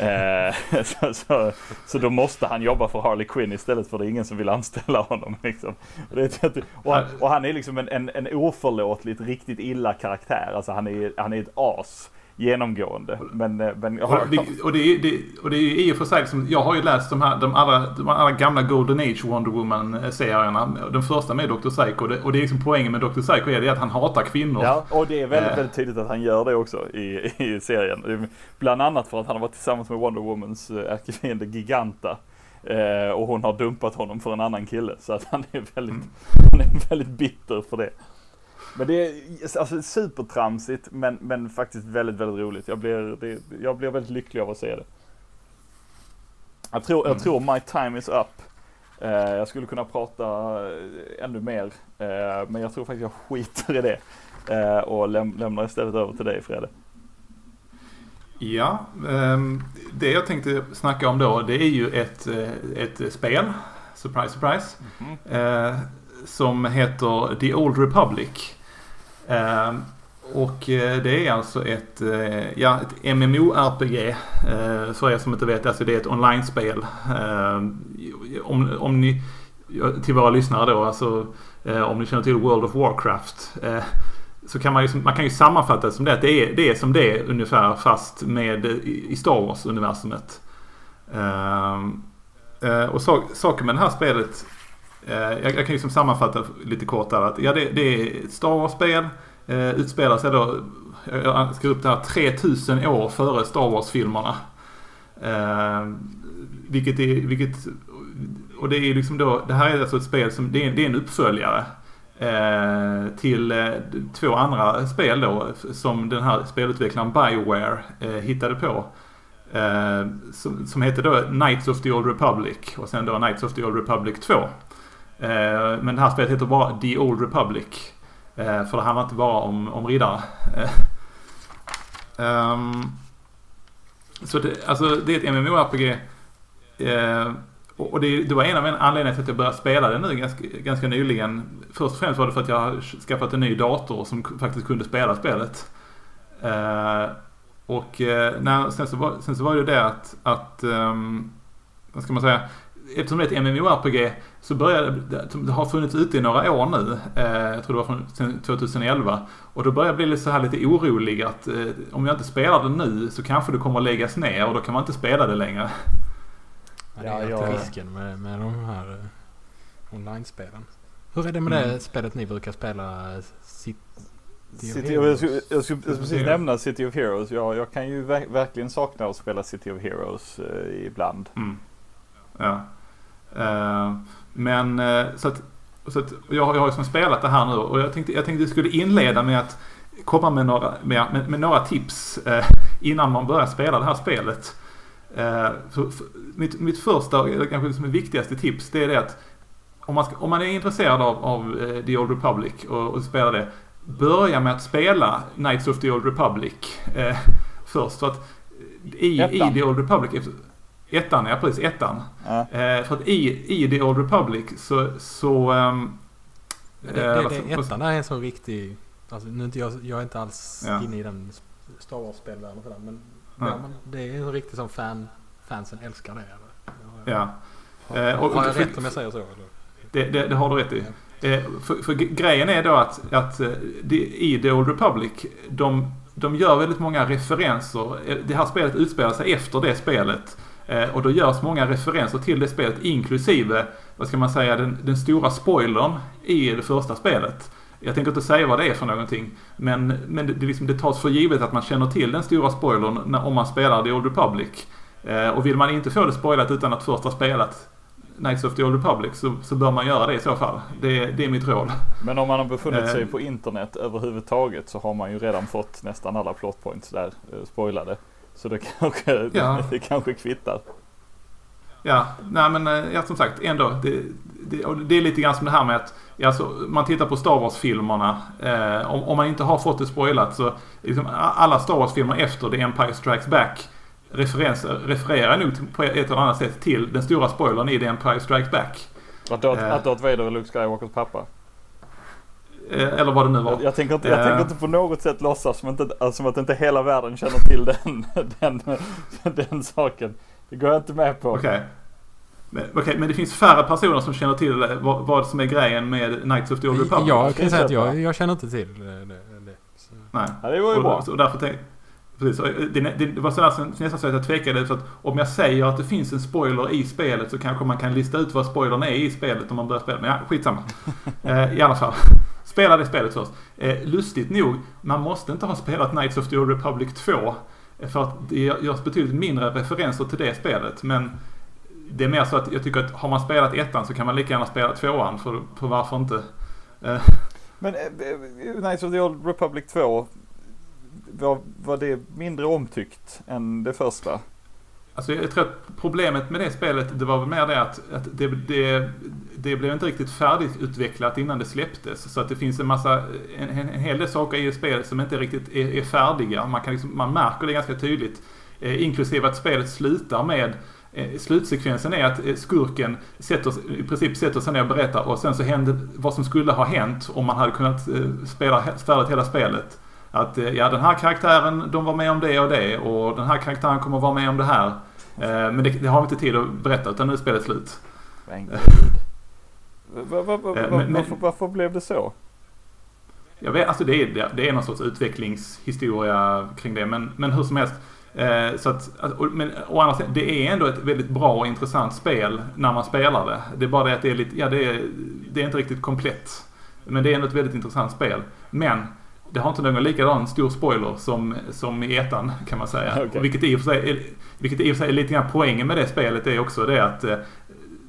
Eh, så, så, så då måste han jobba för Harley Quinn istället för det är ingen som vill anställa honom. Liksom. Och, det, och, han, och han är liksom en, en, en oförlåtligt riktigt illa karaktär. Alltså han är, han är ett as genomgående. Men, eh, men Och det, och, det, är- det, och det är i och för sig liksom, jag har ju läst de här, de allra, de allra gamla Golden Age Wonder Woman-serierna. Den första med Dr. Psycho. Och det, och det är liksom poängen med Dr. Psycho är det att han hatar kvinnor. Ja, och det är väldigt, Eh. väldigt tydligt att han gör det också i, i serien. Bland annat för att han har varit tillsammans med Wonder Womans eh, ärkefiende Giganta. Eh, och hon har dumpat honom för en annan kille. Så att han är väldigt, Mm. han är väldigt bitter för det. Men det är alltså supertramsigt men, men faktiskt väldigt, väldigt roligt. Jag blir, det, jag blir väldigt lycklig av att se det. Jag tror, jag Mm. tror My Time Is Up. Eh, jag skulle kunna prata eh, ännu mer. Eh, men jag tror faktiskt jag skiter i det. Eh, och läm lämnar istället över till dig Fredde. Ja, ehm, det jag tänkte snacka om då det är ju ett, eh, ett spel. Surprise, surprise. Eh, som heter The Old Republic. Ehm, och eh, det är alltså ett, eh, ja, ett MMORPG. Eh, för er som inte vet, alltså det är ett online-spel. Ehm, om, om ni, till våra lyssnare då, alltså om ni känner till World of Warcraft. Så kan man ju, man kan ju sammanfatta det som det att det är, det är som det är ungefär fast med i Star Wars-universumet. Ehm, och saken med det här spelet Eh, jag, jag kan ju liksom sammanfatta lite kort där att ja, det, det är ett Star Wars-spel. Eh, utspelar sig då, jag jag skrev upp det här, 3000 år före Star Wars-filmerna. Eh, vilket är, vilket, och det är liksom då, det här är alltså ett spel som, det är, det är en uppföljare. Eh, till eh, två andra spel då som den här spelutvecklaren Bioware eh, hittade på. Eh, som, som heter då Knights of the Old Republic och sen då Knights of the Old Republic 2. Eh, men det här spelet heter bara The Old Republic. Eh, för det handlar inte bara om, om riddare. Eh, ehm, så det, alltså det är ett MMORPG. Eh, och och det, det var en av anledningarna till att jag började spela det nu ganska, ganska nyligen. Först och främst var det för att jag skaffat en ny dator som faktiskt kunde spela spelet. Eh, och eh, när, sen, så var, sen så var det det att, att um, vad ska man säga, eftersom det är ett MMORPG så började det, det har funnits ute i några år nu. Eh, jag tror det var från sen 2011. Och då börjar jag bli lite så här lite orolig att eh, om jag inte spelar det nu så kanske det kommer att läggas ner och då kan man inte spela det längre. Ja, det är jag- risken med, med de här uh, online-spelen. Hur är det med Mm. det spelet ni brukar spela? eh, City of City of, jag, skulle, Heroes. jag skulle precis Heroes. nämna City of Heroes. Ja, jag kan ju ver- verkligen sakna att spela City of Heroes eh, ibland. Mm. Ja. Eh, men eh, så att, så att jag, har- jag har ju som spelat det här nu och jag tänkte jag tänkte jag skulle inleda med att komma med några, med, med, med några tips eh, innan man börjar spela det här spelet. Eh, för, för, mitt, mitt första, eller kanske som är viktigaste tips, det är det att om man, ska, om man är intresserad av, av eh, The Old Republic och, och spelar det, börja med att spela Knights of the Old Republic först. För att i, i. The Old Republic, ettan, ja precis, ettan. Ja. Eh, för att i, i The Old Republic så... så ehm, Men Det, eh, det, det, ettan är en sån riktig... Alltså, nu är inte jag, jag är inte alls Ja. inne i den Star Wars-spelvärlden och sådär, men ja, det är en sån riktig som fan, fansen älskar det. Eller? Ja, Har, Eh, och- har jag rätt om jag säger så? Eller? det, det, det har du rätt i. Eh, för, för grejen är då att, att eh, det, i The Old Republic, de, de gör väldigt många referenser. Eh, Det här spelet utspelar sig efter det spelet. Eh, och då görs många referenser till det spelet, inklusive, vad ska man säga, den, den stora spoilern i det första spelet. Jag tänker inte säga vad det är för någonting. Men, men det, det, liksom, det tas för givet att man känner till den stora spoilern när, om man spelar The Old Republic. Eh, och vill man inte få det spoilat utan att först ha spelat Knights of the Old Republic så, så bör man göra det i så fall. Det, det är mitt råd. Men om man har befunnit Eh. sig på internet överhuvudtaget så har man ju redan fått nästan alla plot points där eh, spoilade. Så det kanske, Ja. det kanske kvittar. Ja, nej men eh, ja, som sagt ändå. Det, det, det är lite grann som det här med att alltså, man tittar på Star Wars-filmerna. Eh, om, om man inte har fått det spoilat så liksom, alla Star Wars-filmer efter The Empire Strikes Back refererar nog till- på ett eller annat sätt till den stora spoilern i The Empire Strikes Back. Att Darth, Eh. att Darth Vader är Luke Skywalkers pappa. Eh, eller vad det nu var. Jag, jag, tänker inte, jag Eh. tänker inte på något sätt låtsas som, inte, alltså, som att inte hela världen känner till den, den, den saken. Det går jag inte med på. Okej. Men, okej, men det finns färre personer som känner till eh, vad, vad som är grejen med Knights of the Old Republic? Jag kan säga att jag, jag känner inte till eh, det. det. Så. Nej. Ja, det var ju bra. Och, och därför tänkte Precis, och det, det, det var sådär, som- nästan så att jag tvekade. För att om jag säger att det finns en spoiler i spelet så kanske man kan lista ut vad spoilern är i spelet om man börjar spela. Men ja, skitsamma. eh, I alla fall. Spela det spelet först. Eh, lustigt nog, man måste inte ha spelat Knights of the Old Republic 2. Eh, för att det görs betydligt mindre referenser till det spelet. Men det är mer så att jag tycker att har man spelat ettan så kan man lika gärna spela tvåan. För, för varför inte? Eh, Men eh, eh, Knights of the Old Republic 2, var, var det mindre omtyckt än det första? Alltså jag tror att problemet med det spelet det var väl mer det att, att det, det, det blev inte riktigt färdigutvecklat innan det släpptes. Så att det finns en massa, en, en, en hel del saker i spelet som inte riktigt är, är färdiga. Man, kan liksom, man märker det ganska tydligt. Eh, inklusive att spelet slutar med eh, Slutsekvensen är att eh, skurken sätter, i princip sätter sig ner och berättar och sen så händer vad som skulle ha hänt om man hade kunnat eh, spela färdigt hela spelet. Att eh, ja, den här karaktären, de var med om det och det och den här karaktären kommer vara med om det här. Eh, Men det, det har vi inte tid att berätta utan nu är spelet slut. Men varför, varför blev det så? Jag vet, alltså det är, det- är någon sorts utvecklingshistoria kring det. Men, men hur som helst. Eh, så att, men å andra sidan, det är ändå ett väldigt bra och intressant spel när man spelar det. Det är bara det att det är lite, ja det är, det är inte riktigt komplett. Men det är ändå ett väldigt intressant spel. Men det har inte någon likadan stor spoiler som, som i ettan kan man säga. Och Vilket i och för sig är, vilket i och för sig är lite grann poängen med det spelet är också det att eh,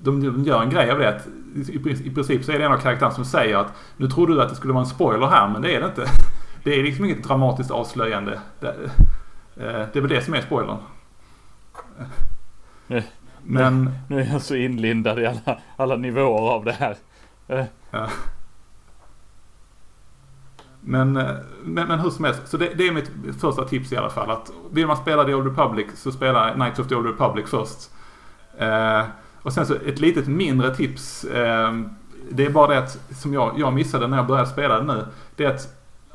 de, de gör en grej av det att i, i princip så är det en av karaktärerna som säger att nu trodde du att det skulle vara en spoiler här men det är det inte. Det är liksom inget dramatiskt avslöjande. Det, eh, det är väl det som är spoilern. Men Nu är jag så inlindad i alla, alla nivåer av det här. Eh, men, eh, men, men hur som helst, så det, det är mitt första tips i alla fall. Att vill man spela The Old Republic så spela Knights of the Old Republic först. Eh, och sen så ett litet mindre tips. Eh, det är bara det att, som jag, jag missade när jag började spela det nu. Det är att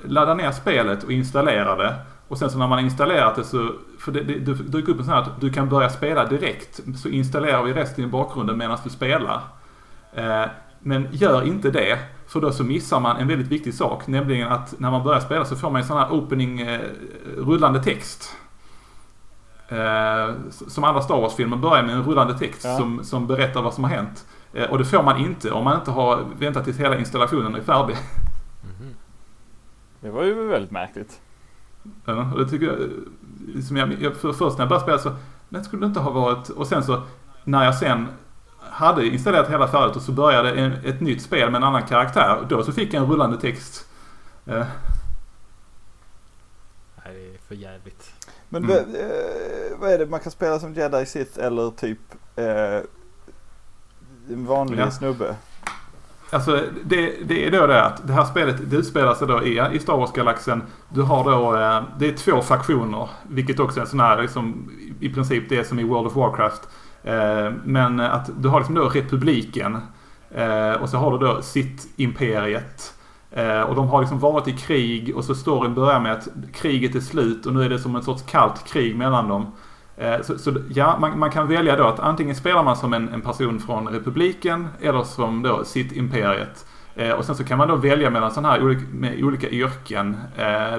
ladda ner spelet och installera det. Och sen så när man har installerat det så, för det, det, det dyker upp en sån här att du kan börja spela direkt. Så installerar vi resten i bakgrunden medan du spelar. Eh, men gör inte det. För då så missar man en väldigt viktig sak. Nämligen att när man börjar spela så får man en sån här opening eh, rullande text. Eh, som alla Star Wars-filmer börjar med en rullande text Ja. som, som berättar vad som har hänt. Eh, och det får man inte om man inte har väntat tills hela installationen är färdig. Mhm. Det var ju väldigt märkligt. Ja, och det tycker jag, som jag, jag för, först när jag började spela så, det skulle inte ha varit, och sen så när jag sen hade installerat hela färdigt och så började en, ett nytt spel med en annan karaktär, då så fick jag en rullande text. Eh, Nej, det är för jävligt. Men Mm. v- eh, vad är det man kan spela som Jedi Sith eller typ eh, en vanlig Ja. snubbe? Alltså det, det är då det att det här spelet det utspelar sig då i, i Star Wars-galaxen. Du har då, eh, det är två faktioner. Vilket också är en sån här liksom, i princip det är som i World of Warcraft. Eh, men att du har liksom då republiken. Eh, och så har du då sitt-imperiet. Eh, och de har liksom varit i krig och så storyn börjar med att kriget är slut och nu är det som en sorts kallt krig mellan dem. Så, så ja, man, man kan välja då att antingen spelar man som en, en person från republiken eller som då sitt imperiet. Och sen så kan man då välja mellan sådana här olika, med olika yrken.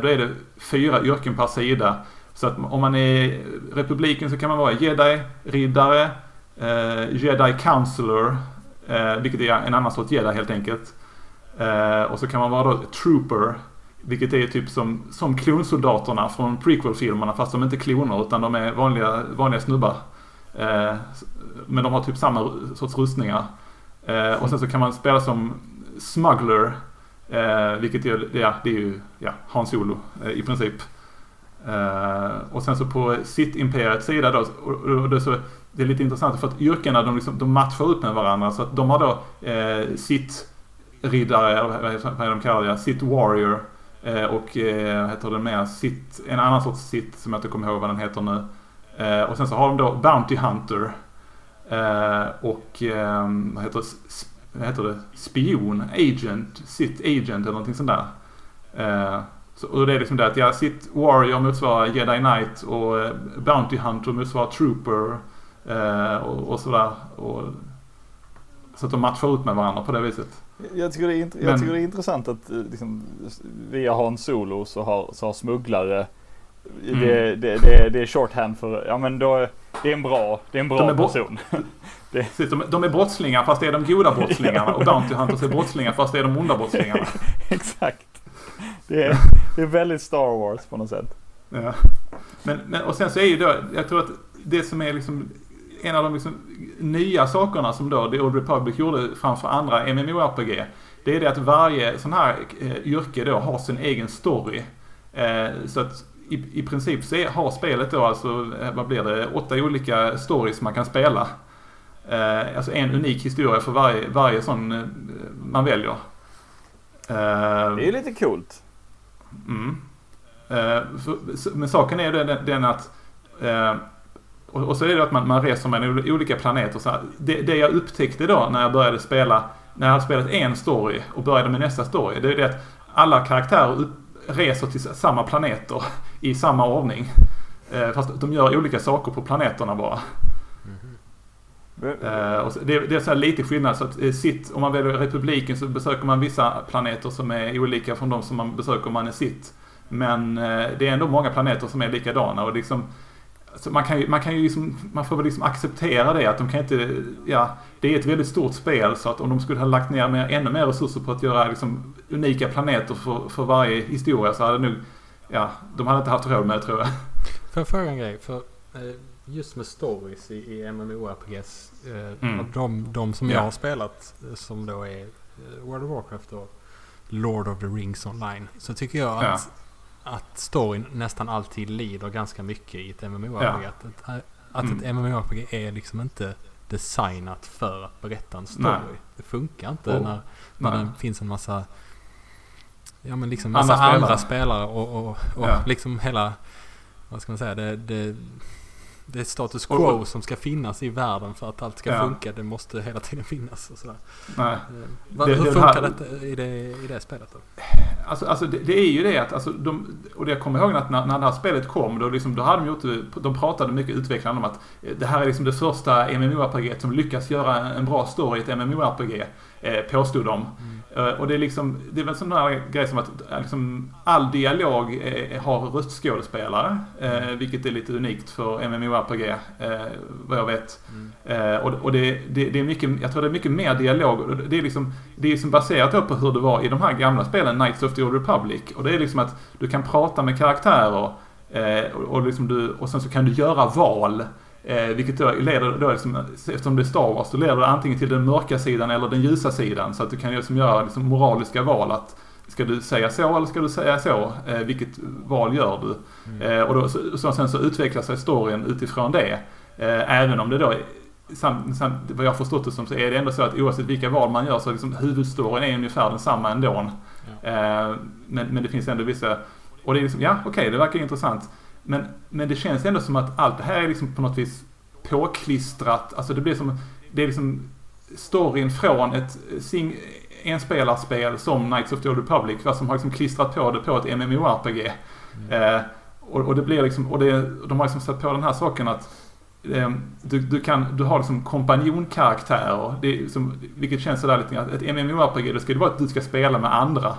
Då är det fyra yrken per sida. Så att om man är republiken så kan man vara jedi, riddare, eh, jedi counselor, eh, vilket är en annan sorts jedi helt enkelt. Eh, och så kan man vara då trooper, vilket är typ som, som klonsoldaterna från prequel-filmerna fast de är inte kloner utan de är vanliga, vanliga snubbar. Eh, men de har typ samma sorts rustningar. Eh, och sen så kan man spela som smuggler. Eh, vilket är, ja, det är ju ja, Hans Solo eh, i princip. Eh, och sen så på sitt imperiets sida då, och, och det, är så, det är lite intressant för att yrkena de, liksom, de matchar upp med varandra. Så att de har då eh, sitt riddare, eller vad är- de kallar det, sitt warrior. Eh, och eh, vad heter det mer? Sitt, en annan sorts sitt som jag inte kommer ihåg vad den heter nu. Eh, och sen så har de då Bounty Hunter. Eh, och eh, vad, heter, det? Vad heter det? Spion, agent, sitt agent eller någonting sånt där. Eh, så, och det är liksom det att ja, sitt warrior motsvarar jedi knight och eh, Bounty Hunter motsvarar trooper. Eh, och, och sådär. Och, så att de matchar upp med varandra på det viset. Jag tycker det är, int- jag Men- tycker det är intressant att eh, liksom, via Han Solo så har, så har smugglare Mm. det, det, det, det är shorthand för, ja men då, det är en bra, det är en bra De är bo- person. Precis, de, de är brottslingar fast det är de goda brottslingarna. Och Bounty Hunters är brottslingar fast det är de onda brottslingarna. Exakt. Det är, det är väldigt Star Wars på något sätt. Ja. Men, men, och sen så är ju då, jag tror att det som är liksom en av de liksom nya sakerna som då The Old Republic gjorde framför andra MMORPG. Det är det att varje sån här eh, yrke då har sin egen story. Eh, så att i, i princip så är, har spelet då alltså, eh, vad blir det, åtta olika stories man kan spela. Eh, alltså en unik historia för varje, varje sån eh, man väljer. Eh, Det är lite coolt. Mm. Eh, men saken är ju den, den att eh, och, så är det att man, man reser mellan olika planeter. Så här, det, det jag upptäckte då när jag började spela, när jag hade spelat en story och började med nästa story. Det är det att alla karaktärer reser till samma planeter i samma ordning. Eh, fast de gör olika saker på planeterna bara. Uh, och så, det, det är så här lite skillnad. Så att, eh, sitt, om man väljer republiken så besöker man vissa planeter som är olika från de som man besöker om man är sitt. Men eh, det är ändå många planeter som är likadana. Och liksom, så man, kan ju, man, kan ju liksom, man får väl liksom acceptera det. Att de kan inte, ja, det är ett väldigt stort spel. Så att om de skulle ha lagt ner mer, ännu mer resurser på att göra liksom, unika planeter för, för varje historia så hade nog, ja, de hade inte haft råd med det tror jag. Får jag fråga en grej? För eh, just med stories i, i MMORPGs. Eh, Mm. de, de som Ja. jag har spelat eh, som då är eh, World of Warcraft och Lord of the Rings online. Så tycker jag Ja. att, att storyn nästan alltid lider ganska mycket i ett MMORPG. Ja. Att, att, att Mm. ett MMORPG är liksom inte designat för att berätta en story. Nej. Det funkar inte Och- när, när det finns en massa Ja men liksom Andra massa andra spelare. spelare och, och, och Ja. liksom hela Vad ska man säga? Det, det, det är status quo och- som ska finnas i världen för att allt ska Ja. funka. Det måste hela tiden finnas och sådär. Nej. Eh, Det- hur det funkar här- detta i det, i det spelet då? Alltså, alltså det, det är ju det att, alltså, de, och det jag kommer ihåg att när, när det här spelet kom, då, liksom, då hade de gjort det, de pratade mycket utvecklarna om att eh, det här är liksom det första MMORPG som lyckas göra en bra story i ett MMORPG. Eh, påstod de. Eh, och det är liksom, det är väl sån där grej som att eh, liksom, all dialog eh, har röstskådespelare. Eh, vilket är lite unikt för MMORPG, eh, vad jag vet. Eh, och och det, det, det är mycket, jag tror det är mycket mer dialog. Och Det är liksom, det är liksom baserat på hur det var i de här gamla spelen, Knights of the Old Republic. Och det är liksom att du kan prata med karaktärer eh, och, och, liksom du, och sen så kan du göra val. Eh, vilket då leder då liksom, eftersom det är Star Wars, då leder det antingen till den mörka sidan eller den ljusa sidan. Så att du kan liksom göra liksom moraliska val. att Ska du säga så eller ska du säga så? Eh, vilket val gör du? Eh, och då, så, så sen så utvecklar sig storyn utifrån det. Eh, även om det då är, sam, sam, vad jag förstått det som så är det ändå så att oavsett vilka val man gör så liksom huvudstoryn är ungefär densamma ändå. Eh, men, men det finns ändå vissa, och det är liksom, ja okej det verkar intressant. Men, men det känns ändå som att allt det här är liksom på något vis påklistrat. Alltså det blir som, det är liksom storyn från ett sing, enspelarspel som Knights of the Old Republic. Vad som har liksom klistrat på det på ett MMORPG. Eh, och, och det blir liksom, och det, de har liksom satt på den här saken att eh, du, du, kan, du har liksom kompanjonkaraktärer. Det är som, vilket känns sådär lite grann. Ett MMORPG, det ska ju vara att du ska spela med andra.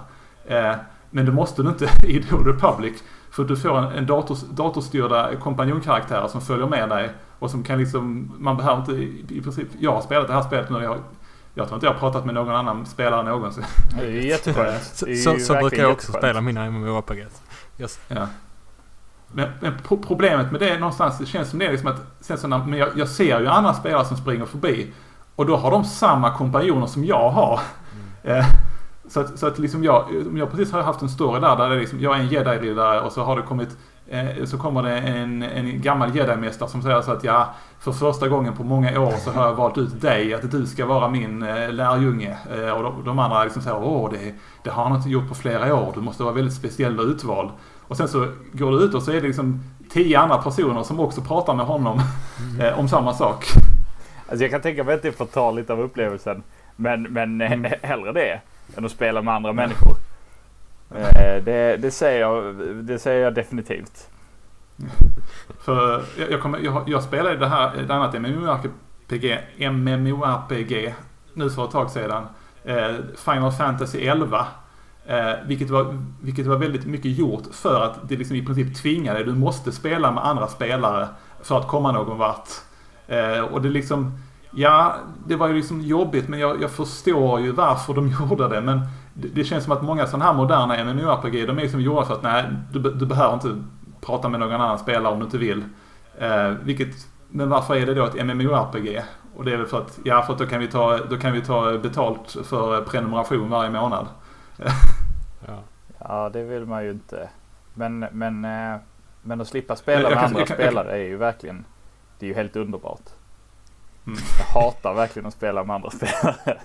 Eh, men det måste du inte i The Old Republic. För du får en, en dators, datorstyrda kompanjonkaraktärer som följer med dig. Och som kan liksom, man behöver inte i, princip, jag har spelat det här spelet nu. Jag, jag tror inte jag har pratat med någon annan spelare någonsin. Det är jätteskönt. Så, så, så brukar jag också spela mina MMORPG. Yes. Ja. Men, men pro- problemet med det är någonstans, det känns som det är liksom att, sen så när, men jag, jag ser ju andra spelare som springer förbi. Och då har de samma kompanjoner som jag har. Eh, så att, så att liksom jag, jag precis har haft en story där, där det är liksom, jag är en jedi-riddare och så har det kommit eh, så kommer det en, en gammal jedi-mästare som säger så att ja, för första gången på många år så har jag valt ut dig, att du ska vara min eh, lärjunge. Eh, och de, de andra liksom säger åh, det, det har han inte gjort på flera år, du måste vara väldigt speciell och utvald. Och sen så går du ut och så är det liksom tio andra personer som också pratar med honom eh, om samma sak. Alltså jag kan tänka mig att det får ta lite av upplevelsen. Men, men Mm. hellre det än att spela med andra människor. Eh, det, det, säger jag, det säger jag definitivt. För jag, jag, kommer, jag, jag spelade det här, ett annat MMORPG, MMORPG nu för ett tag sedan. Eh, Final Fantasy 11. Eh, vilket, var, vilket var väldigt mycket gjort för att det liksom i princip tvingar dig. Du måste spela med andra spelare för att komma någon vart. Eh, och det liksom, ja, det var ju liksom jobbigt men jag, jag förstår ju varför de gjorde det. Men det, det känns som att många sådana här moderna MMORPG, de är liksom gjorda för att nej, du, du behöver inte prata med någon annan spelare om du inte vill. Eh, vilket, men varför är det då ett MMORPG? Och det är väl för att, ja för att då kan vi ta, då kan vi ta betalt för prenumeration varje månad. Ja. Ja, det vill man ju inte. Men, men, eh, men att slippa spela Jag med kan- andra jag kan- spelare är ju verkligen, det är ju helt underbart. Mm. Jag hatar verkligen att spela med andra spelare.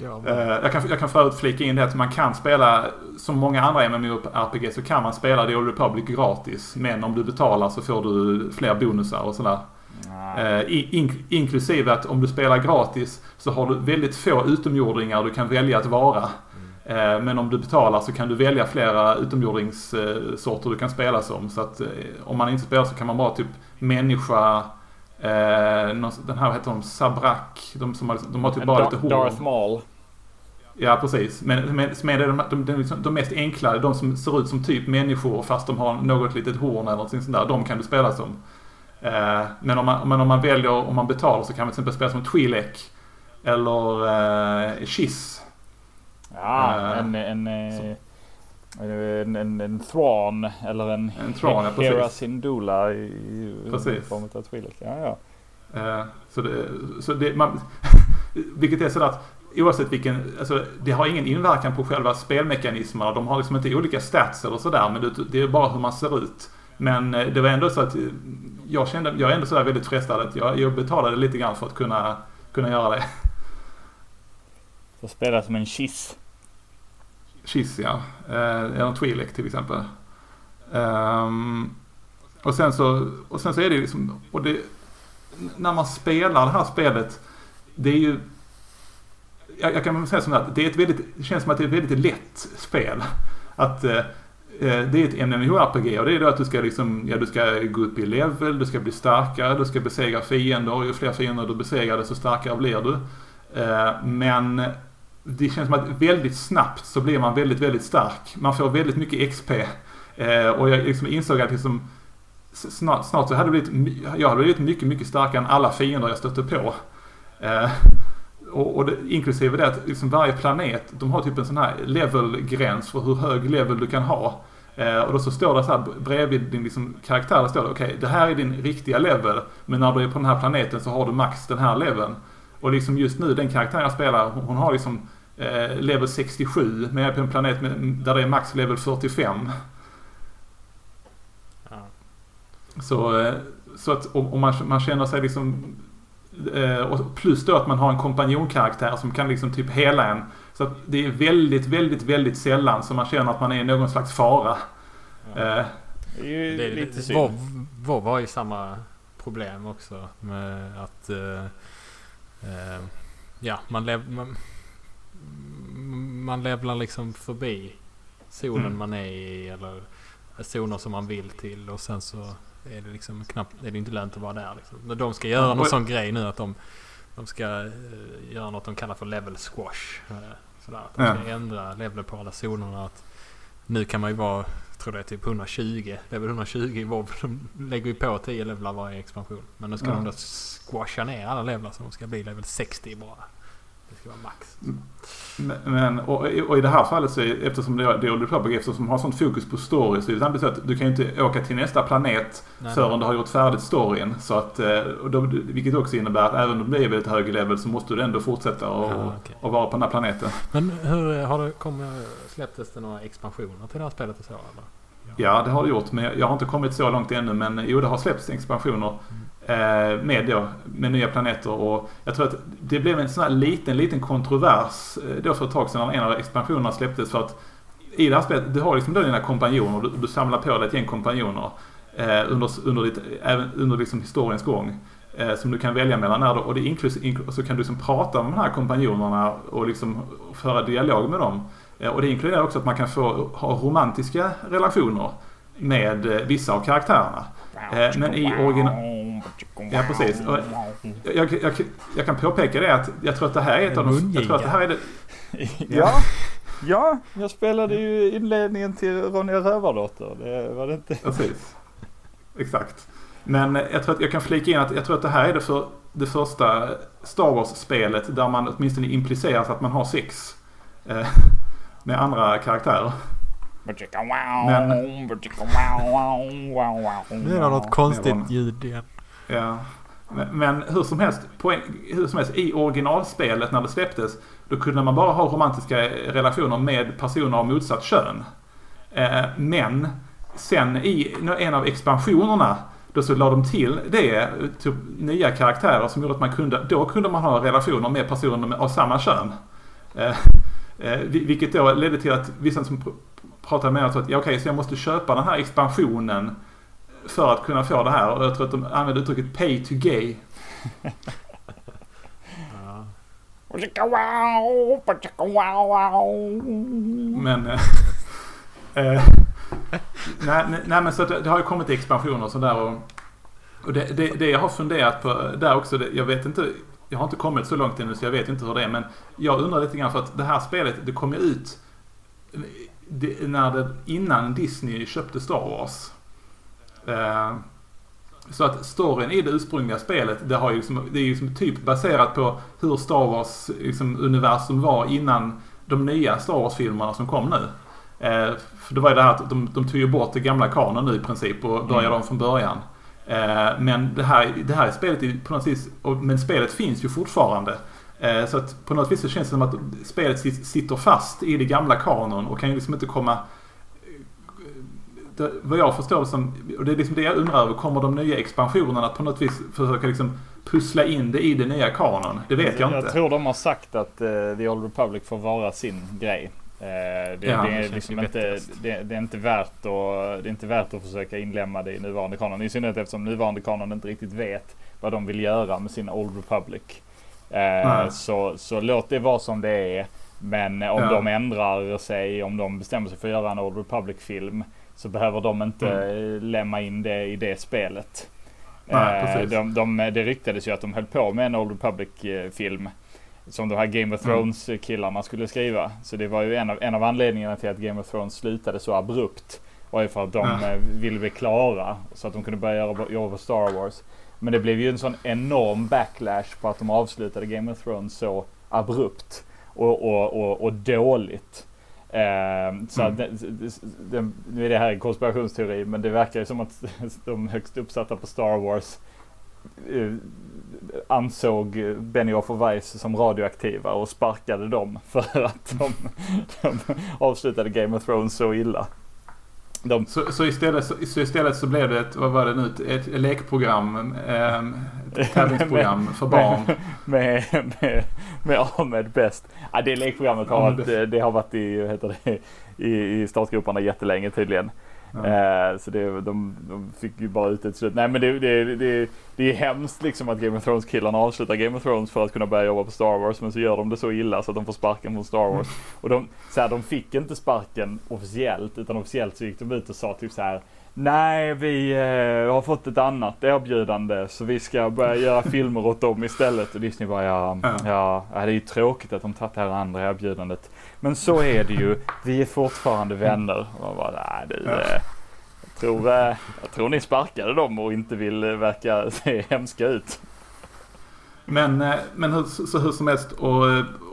Ja, Eh, jag, kan, jag kan förut flika in det att man kan spela, som många andra MMORPG så kan man spela The Old Republic gratis. Men om du betalar så får du fler bonusar och sådär. Eh, in, in, inklusive att om du spelar gratis så har du väldigt få utomjordingar du kan välja att vara. Eh, men om du betalar så kan du välja flera utomjordingssorter du kan spela som. Så att om man inte spelar så kan man bara typ människa, den här heter de, Sabrak. De, som har, de har typ En bara Dar- lite hår. Darth Maul. Ja, precis. Men, men, men de, de, de, liksom, de mest enkla, de som ser ut som typ människor fast de har något litet horn eller något sånt där. De kan du spela som. Eh, men, om man, men om man väljer, om man betalar så kan man till exempel spela som Twi'lek. Eller eh, Chiss. Ja, Eh, en, en, eh, en, en, en Thrawn eller en, En Thrawn, ja. Hera Syndulla i, i Precis. form av Twi'lek. Ja, ja. Eh, så det, så det, man, vilket är sådär att oavsett vilken, alltså det har ingen inverkan på själva spelmekanismerna. De har liksom inte olika stats eller sådär men det, det är bara hur man ser ut. Men eh, det var ändå så att eh, jag kände, jag är ändå sådär väldigt frestad att jag, jag betalade lite grann för att kunna, kunna göra det. Så spela som en kiss. Chiss ja. Eh, eller Twi'lek till exempel. Ehm, och sen så, och sen så är det liksom, och det, när man spelar det här spelet, det är ju, jag, jag kan säga som att det är ett väldigt, det känns som att det är ett väldigt lätt spel. Att eh, eh det är ett MMORPG och det är då att du ska liksom, ja du ska gå upp i level, du ska bli starkare, du ska besegra fiender och ju fler fiender du besegrar desto starkare blir du. Eh, men det känns som att väldigt snabbt så blir man väldigt, väldigt stark. Man får väldigt mycket XP. Eh, och jag liksom insåg att liksom, snart, snart så hade det blivit, jag hade blivit mycket, mycket starkare än alla fiender jag stötte på. Eh, och, och det, inklusive det att liksom varje planet, de har typ en sån här levelgräns för hur hög level du kan ha. Eh, och då så står det så här bredvid din liksom, karaktär, där står det okej, okay, det här är din riktiga level. Men när du är på den här planeten så har du max den här leveln. Och liksom just nu, den karaktären jag spelar, hon, hon har liksom eh, level 67, men jag är på en planet med, där det är max level 45. Ja. Så, eh, så att om man, man känner sig liksom eh, och plus då att man har en kompanjonkaraktär som kan liksom typ hela en. Så att det är väldigt, väldigt, väldigt sällan som man känner att man är någon slags fara. Ja. Eh. Det är ju det, lite synd. WoW har ju samma problem också med att uh, uh, ja, man, lev, man, man levlar liksom förbi zonen mm. man är i eller zoner som man vill till och sen så är det liksom knappt, är det inte lönt att vara där. Liksom. Men de ska göra mm. någon sån grej nu att de, de ska uh, göra något de kallar för level squash. Uh, sådär, att de ska ändra level på alla zonerna. Att nu kan man ju vara, tror det är typ 120, level 120 i WoW. De lägger ju på 10 levlar varje expansion. Men nu ska ja. de då squasha ner alla levlar så de ska bli level 60 bara. Ska vara max. Men, och, och, i det här fallet så är, eftersom det är Old Republic, eftersom de har sånt fokus på story så är det samtidigt så att du kan ju inte åka till nästa planet nej, förrän nej. du har gjort färdigt storyn. Så att, eh, då, vilket också innebär att även om du är väldigt hög level så måste du ändå fortsätta och, ja, okay. och vara på den här planeten. Men hur har det kommit, släpptes det några expansioner till det här spelet och så? Eller? Ja, det har det gjort. Men jag har inte kommit så långt ännu. Men jo, det har släppts expansioner. Mm. Eh, med, då, med nya planeter och jag tror att det blev en sån här liten, liten kontrovers eh, då för ett tag sedan när en av expansionerna släpptes för att i det här spelet, du har liksom då dina kompanjoner, du, du samlar på dig ett gäng kompanjoner eh, under, under, ditt, även under liksom historiens gång. Eh, som du kan välja mellan där då, och det inklus, inkl så kan du liksom prata med de här kompanjonerna och liksom föra dialog med dem. Eh, och det inkluderar också att man kan få ha romantiska relationer med eh, vissa av karaktärerna men i original... Ja, precis. Jag, jag, jag, kan påpeka det att jag tror att det här är ett av de... Jag tror att det här är det... Ja. Ja, jag spelade ju inledningen till Ronja Rövardotter. Det var det inte. Precis. Exakt. Men jag tror att jag kan flika in att jag tror att det här är det, för, det första Star Wars-spelet där man åtminstone impliceras att man har sex eh, med andra karaktärer. Men... Nu är det något konstigt ljud igen. Ja. Men, hur, som helst, poäng, hur som helst, i originalspelet när det släpptes då kunde man bara ha romantiska relationer med personer av motsatt kön. Eh, men sen i en av expansionerna då så la de till det, typ nya karaktärer som gjorde att man kunde, då kunde man ha relationer med personer av samma kön. Eh, eh, vilket då ledde till att vissa som pratade med oss att ja, okej, okay, så jag måste köpa den här expansionen för att kunna få det här. Och jag tror att de använder uttrycket pay to gay. Men... Eh, eh, nej, nej, men så det, det har ju kommit expansioner och sådär och, och det, det, det, jag har funderat på där också, jag vet inte, jag har inte kommit så långt ännu så jag vet inte hur det är men jag undrar lite grann för att det här spelet det kom ju ut det, när det, innan Disney köpte Star Wars. Eh, så att storyn i det ursprungliga spelet, det, har ju liksom, det är ju liksom typ baserat på hur Star Wars liksom, universum var innan de nya Star Wars-filmerna som kom nu. Eh, för det var ju det här att de, de tog ju bort det gamla kanon nu i princip och började mm. om från början. Eh, men det här, det här spelet är på något vis, och, men spelet finns ju fortfarande. Eh, så att på något vis så känns det som att spelet sitter fast i det gamla kanon och kan ju liksom inte komma det, vad jag förstår som, och det är liksom det jag undrar över, kommer de nya expansionerna att på något vis försöka liksom pussla in det i det nya kanon? Det vet jag, jag inte. Jag tror de har sagt att uh, The Old Republic får vara sin grej. Uh, det, ja, det, är liksom inte, det, det, är inte värt att, det är inte värt att försöka inlämna det i nuvarande kanon. I synnerhet eftersom nuvarande kanon inte riktigt vet vad de vill göra med sin Old Republic. Uh, så, så låt det vara som det är. Men om ja. de ändrar sig, om de bestämmer sig för att göra en Old Republic-film så behöver de inte mm. lämna in det i det spelet. Nej, eh, de, de, det ryktades ju att de höll på med en Old Republic-film. som de här Game of Thrones killarna skulle skriva. Så det var ju en av, en av anledningarna till att Game of Thrones slutade så abrupt. Var ju för att de Ja. eh, ville bli klara så att de kunde börja jobba på Star Wars. Men det blev ju en sån enorm backlash på att de avslutade Game of Thrones så abrupt och, och, och, och dåligt. Eh, så Mm. det, det, det, nu är det här en konspirationsteori men det verkar ju som att de högst uppsatta på Star Wars eh, ansåg Benny och Weiss som radioaktiva och sparkade dem för att de, de avslutade Game of Thrones så illa. De, Så, så, istället, så, istället så blev det ett, vad var det nu, ett, ett lekprogram, eh, ett tävlingsprogram för barn. med, med, med Ahmed Best. Ja, det lekprogrammet har varit, det har varit i, heter det, i, i startgroparna jättelänge tydligen. Eh, så det, de, de fick ju bara ut ett slut. Nej men det, det, det, det är hemskt liksom att Game of Thrones killarna avslutar Game of Thrones för att kunna börja jobba på Star Wars. Men så gör de det så illa så att de får sparken från Star Wars. Och de, så här, de fick inte sparken officiellt utan officiellt så gick de ut och sa typ så här. Nej, vi eh, har fått ett annat erbjudande så vi ska börja göra filmer åt dem istället. Och Disney bara Ja. ja, ja, det är ju tråkigt att de tagit det här andra erbjudandet. Men så är det ju. Vi är fortfarande vänner. Och man bara, nej du. Eh, jag, tror, eh, jag tror ni sparkade dem och inte vill eh, verka se hemska ut. Men, eh, men hur, så, hur som helst och,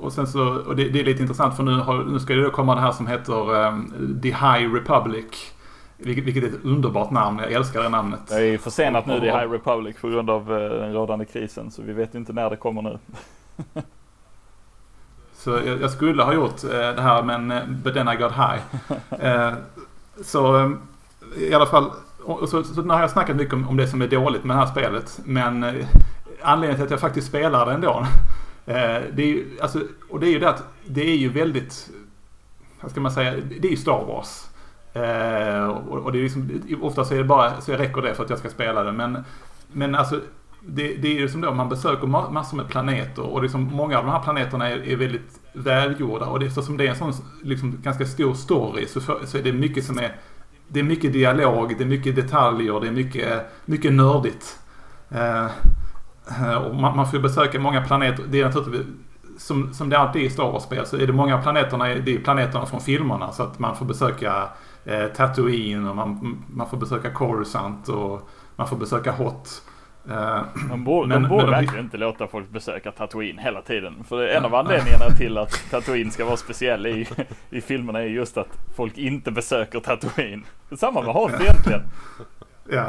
och sen så, och det, det är lite intressant för nu, har, nu ska det då komma det här som heter um, The High Republic. Vilket, vilket är ett underbart namn, jag älskar det namnet. Det är försenat nu, är High Republic på grund av den rådande krisen. Så vi vet inte när det kommer nu. Så jag, jag skulle ha gjort eh, det här men eh, but then I got high. Eh, så i alla fall, och, så, så nu har jag snackat mycket om, om det som är dåligt med det här spelet. Men eh, anledningen till att jag faktiskt spelar det ändå. Det är ju, alltså, och det är ju det att det är ju väldigt, vad ska man säga, det är ju Star Wars. Och, och det är liksom, ofta så är det bara, så räcker det för att jag ska spela det. Men, men alltså det, det är ju som då man besöker massor med planeter och liksom många av de här planeterna är, är väldigt välgjorda och det, eftersom det är en sån liksom, ganska stor story så, för, så är det mycket som är det är mycket dialog, det är mycket detaljer, det är mycket, mycket nördigt. Eh, och man, man får besöka många planeter. Det är naturligtvis som, som det alltid är i Star Wars-spel så är det många av planeterna, det är planeterna från filmerna så att man får besöka eh, Tatooine och man, man får besöka Coruscant och man får besöka Hot. Eh, De borde, Men- de borde men verkligen inte låta folk besöka Tatooine hela tiden. För en av anledningarna till att Tatooine ska vara speciell i, i filmerna är just att folk inte besöker Tatooine. Samma med Hoth egentligen. Ja.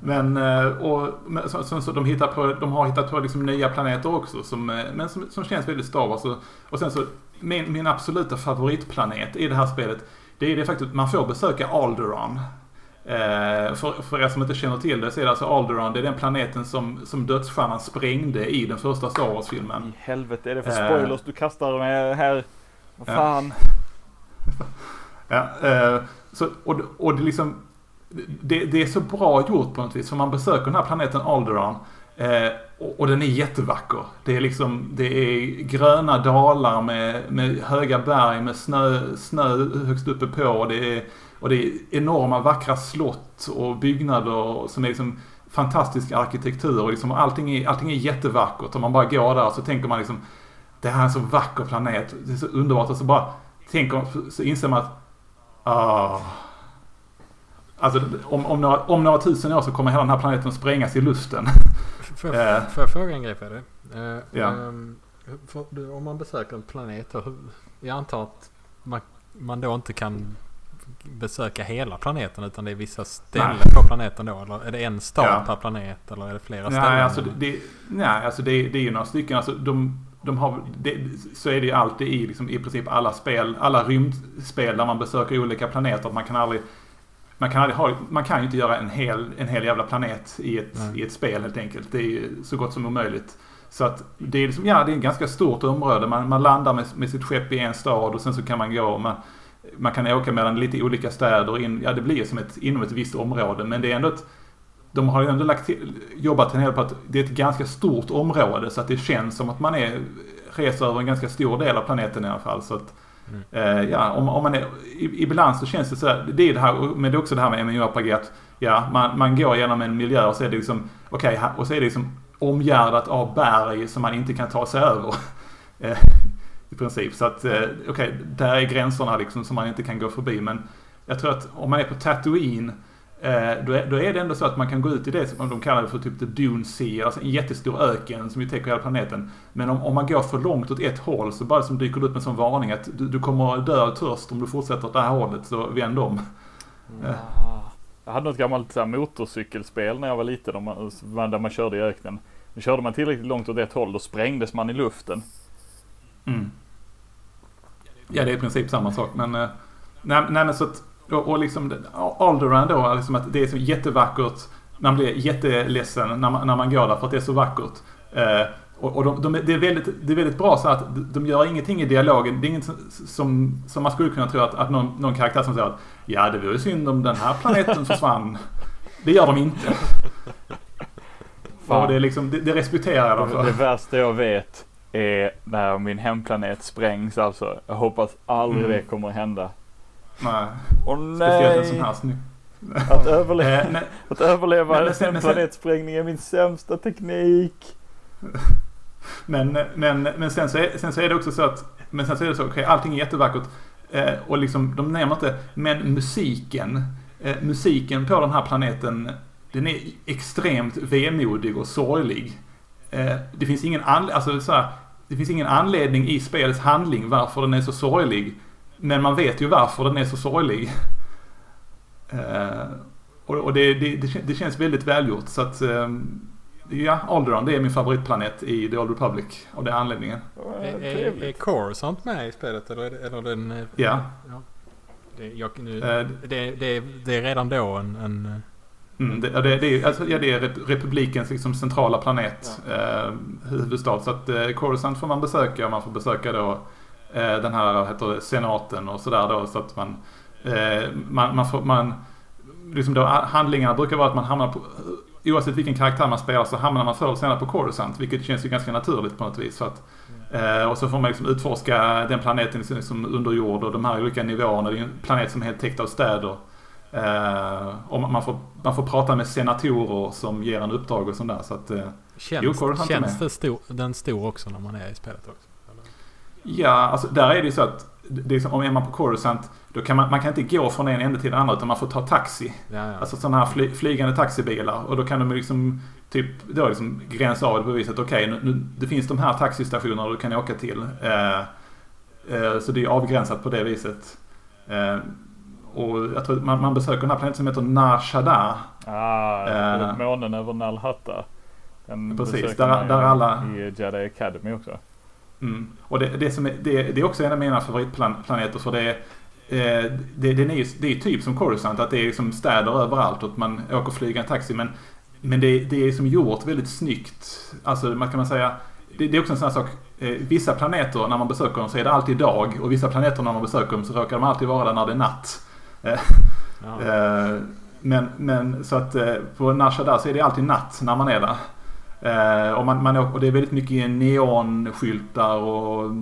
Men, eh, och, men så, så, så de, hittar på, de har hittat på liksom nya planeter också som, eh, men som, som känns väldigt Star Wars. Och, och sen så, min, min absoluta favoritplanet i det här spelet, det är det faktum att man får besöka Alderaan. Eh, för, för er som inte känner till det så är det alltså Alderaan, det är den planeten som, som dödsstjärnan sprängde i den första Star Wars-filmen. I helvete är det för Eh. spoilers du kastar med här? Vad Ja. fan? Ja, eh, så, och, och det, liksom, det, det är så bra gjort på något vis. För man besöker den här planeten Alderaan. Eh, och, och den är jättevacker. Det är liksom, det är gröna dalar med, med höga berg med snö, snö högst uppe på. Och det, är, och det är enorma vackra slott och byggnader som är liksom fantastisk arkitektur. Och liksom allting, är, allting är jättevackert. Om man bara går där så tänker man liksom det här är en så vacker planet. Det är så underbart. Och så bara tänker, så inser man att Ah. Alltså om, om, några, om några tusen år så kommer hela den här planeten sprängas i luften. Får jag, Eh. får jag fråga en grej Fredrik? Eh, Ja. du, om man besöker en planet, jag antar att man, man då inte kan besöka hela planeten utan det är vissa ställen Nej. på planeten då? Eller är det en stad Ja. per planet eller är det flera ställen? Nej, alltså, det, nej, alltså det, det är ju några stycken. Alltså, de, de har, det, så är det ju alltid i, liksom, i princip alla spel, alla rymdspel där man besöker olika planeter. Man kan aldrig, man kan, aldrig ha, man kan ju inte göra en hel, en hel jävla planet i ett, Nej. i ett spel helt enkelt. Det är ju så gott som omöjligt. Så att det är liksom, ja det är ett ganska stort område. Man, man landar med, med sitt skepp i en stad och sen så kan man gå, man, man kan åka mellan lite olika städer in, ja det blir som ett, inom ett visst område. Men det är ändå ett, de har ju ändå lagt till, jobbat en hel på att det är ett ganska stort område så att det känns som att man är, reser över en ganska stor del av planeten i alla fall. Så att, eh, ja, om, om man är, i- ibland så känns det så här, det är det här, men det är också det här med MMORPG att ja, man, man går genom en miljö och så är det liksom, okej, här- och så är det liksom omgärdat av berg som man inte kan ta sig över. I princip. Så att, eh, okej, okay, där är gränserna liksom som man inte kan gå förbi. Men jag tror att om man är på Tatooine Eh, då är, då är det ändå så att man kan gå ut i det som de kallar för typ the Dune Sea, alltså en jättestor öken som ju täcker hela planeten. Men om, om man går för långt åt ett håll så bara som dyker det upp med en sån varning att du, du kommer dö av törst om du fortsätter åt det här hållet, så vänd om. Ja. Jag hade något gammalt så här, motorcykelspel när jag var liten, om man, där man körde i öknen. Men körde man tillräckligt långt åt ett håll, då sprängdes man i luften. Mm. Ja, det är i princip samma sak, men... Eh, nej, nej men så att och, och liksom Alderaan då, liksom att det är så jättevackert. Man blir jätteledsen när man, när man går där för att det är så vackert. Eh, och, och de, de, det, är väldigt, det är väldigt bra så att de gör ingenting i dialogen. Det är inget som, som man skulle kunna tro att, att någon, någon karaktär som säger att ja, det vore synd om den här planeten försvann. Det gör de inte. Fan. Och det, är liksom, det, det respekterar de för. Det värsta jag vet är när min hemplanet sprängs alltså. Jag hoppas aldrig mm. det kommer att hända. Nej. Åh nej. en sån här snygg. Att överleva, eh, att överleva men, en planetsprängning är min sämsta teknik. Men, men, men sen, så är, sen så är det också så att, men sen så är det så, okej okay, allting är jättevackert. Eh, och liksom, de nämner inte, men musiken, eh, musiken på den här planeten, den är extremt vemodig och sorglig. Eh, det finns ingen anledning, alltså så här, det finns ingen anledning i spelets handling varför den är så sorglig. Men man vet ju varför den är så sorglig. Uh, och, det, det, det, känns väldigt välgjort. Så att, um, ja, Alderaan det är min favoritplanet i The Old Republic. Av den anledningen. Är, är, är Coruscant med i spelet? Eller, eller den... Eh, ja. ja. Det, jag, nu, uh, det, det, det är redan då en... en Mm, det, det, det, är, alltså, ja, det är republikens liksom, centrala planet, ja. eh, huvudstad. Så att eh, Coruscant får man besöka och man får besöka då Eh, den här heter det, senaten och sådär då så att man, eh, man, man, får, man liksom då handlingarna brukar vara att man hamnar på, oavsett vilken karaktär man spelar så hamnar man förr eller senare på Coruscant vilket känns ju ganska naturligt på något vis. För att, eh, och så får man liksom utforska den planeten liksom under jord och de här olika nivåerna. Det är en planet som är helt täckt av städer. Eh, och man får, man får prata med senatorer som ger en uppdrag och sånt där. Så att, eh, känns känns det stor, den stor också när man är i spelet också? Ja, alltså där är det ju så att det är som, om är man på Coruscant då kan man, man kan inte gå från en ände till den andra utan man får ta taxi. Ja, ja. Alltså sådana här fly, flygande taxibilar. Och då kan de liksom typ då liksom gränsa av det på viset. Okej, okay, nu, nu, det finns de här taxistationerna du kan åka till. Eh, så det är avgränsat på det viset. Och jag tror man, man besöker den här planeten som heter Nar Shaddaa. Ah, eh, månen över Nalhatta. Den precis, där, där alla... I Jedi Academy också. Mm. Och det, det, som är, det, det, är också en av mina favoritplaneter för det är eh, det, är, det är typ som Coruscant, att det är liksom städer överallt och att man åker flyga en taxi. Men, men det, det är som gjort väldigt snyggt. Alltså man kan man säga, det, det är också en sån här sak. Eh, vissa planeter när man besöker dem så är det alltid dag och vissa planeter när man besöker dem så råkar de alltid vara där när det är natt. Eh, ja. Eh, men, men så att eh, på Nashadar så är det alltid natt när man är där. Och, man, man, och det är väldigt mycket neonskyltar och, och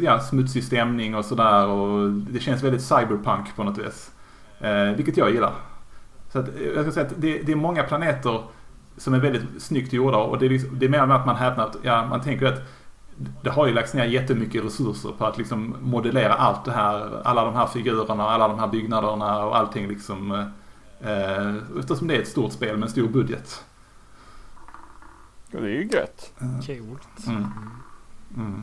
ja, smutsig stämning och sådär. Och det känns väldigt cyberpunk på något vis. Vilket jag gillar. Så att, jag ska säga att det, det, är många planeter som är väldigt snyggt gjorda och det är, liksom, det är mer med att man häpnar att, ja, man tänker att det har ju lagts ner jättemycket resurser på att liksom modellera allt det här, alla de här figurerna, alla de här byggnaderna och allting liksom. Eh, eftersom det är ett stort spel med en stor budget. Det är ju gött. Coolt. Mm. Mm.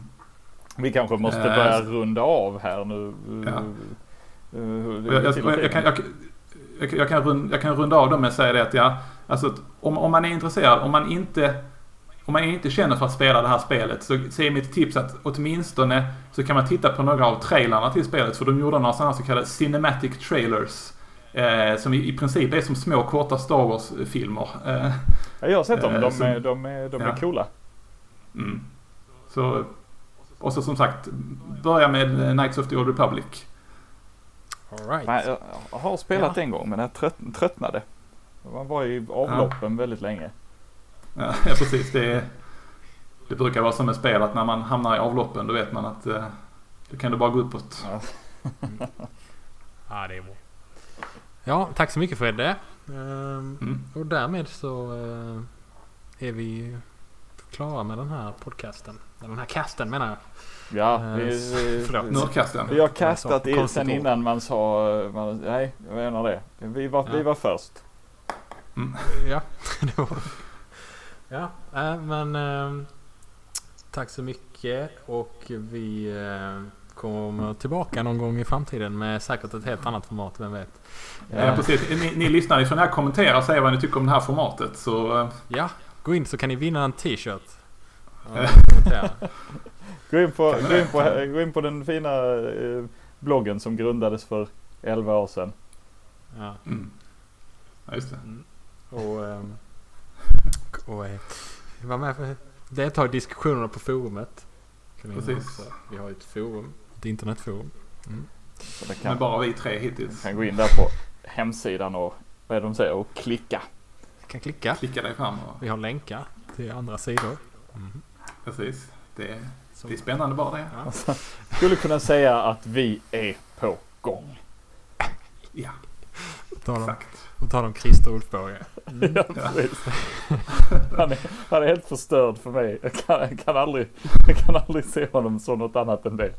Vi kanske måste eh, börja runda av här nu. Ja. Jag, kan, runda, jag kan runda av dem med att säga det att ja, alltså om, om man är intresserad, om man inte om man inte känner för att spela det här spelet så, så är mitt tips att åtminstone så kan man titta på några av trailarna till spelet för de gjorde några sådana så kallade cinematic trailers. Eh, som i, i princip är som små korta Star Wars-filmer. Eh, Ja, jag har sett dem. Eh, de, så, är, de, är, de ja. är coola. Mm. Så, och så som sagt, börja med Knights of the Old Republic. All right. Nej, jag har spelat ja. en gång men jag trött, tröttnade. Man var i avloppen ja. väldigt länge. Ja, precis. Det, det brukar vara som ett spel att när man hamnar i avloppen då vet man att eh, då kan det bara gå uppåt. Ja. ja, det är bra. Ja, tack så mycket Fredde. Ehm, mm. Och därmed så eh, är vi klara med den här podcasten. Den här casten menar jag. Ja, Eh, vi, vi, förlåt. Vi har kastat i, konstigt sen innan man sa, man, nej jag menar det. Vi var, vi Ja. var först. Ja, det var... Ja, äh, men eh, tack så mycket och vi eh, kommer tillbaka någon gång i framtiden med säkert ett helt annat format, vem vet. Ja, Eh, precis. Ni, ni lyssnar, ni får gärna kommentera och säga vad ni tycker om det här formatet. Så eh, ja, gå in så kan ni vinna en t-shirt. Eh. Gå in på, gå in på, gå in på den fina eh, bloggen som grundades för 11 år sedan. Ja. mm. Ja, just det. Och, ehm, och eh, var med för delta i diskussionerna på forumet. Kan Precis. Vi har ju ett forum, ett internetforum. Mm. Det Men kan, bara vi tre hittills. kan gå in där på hemsidan och vad är det de säger? Och klicka. Kan klicka. Klicka dig fram och Vi har länkar till andra sidor. Mm. precis. Det, är- det är spännande bara det. ja. Skulle kunna säga att vi är på gång. Ja, På tal om, exakt. på tal om Christer Ulfbåge. Ja, precis. Han är, han är helt förstörd för mig. Jag kan, jag kan, aldrig, jag kan aldrig se honom som något annat än det.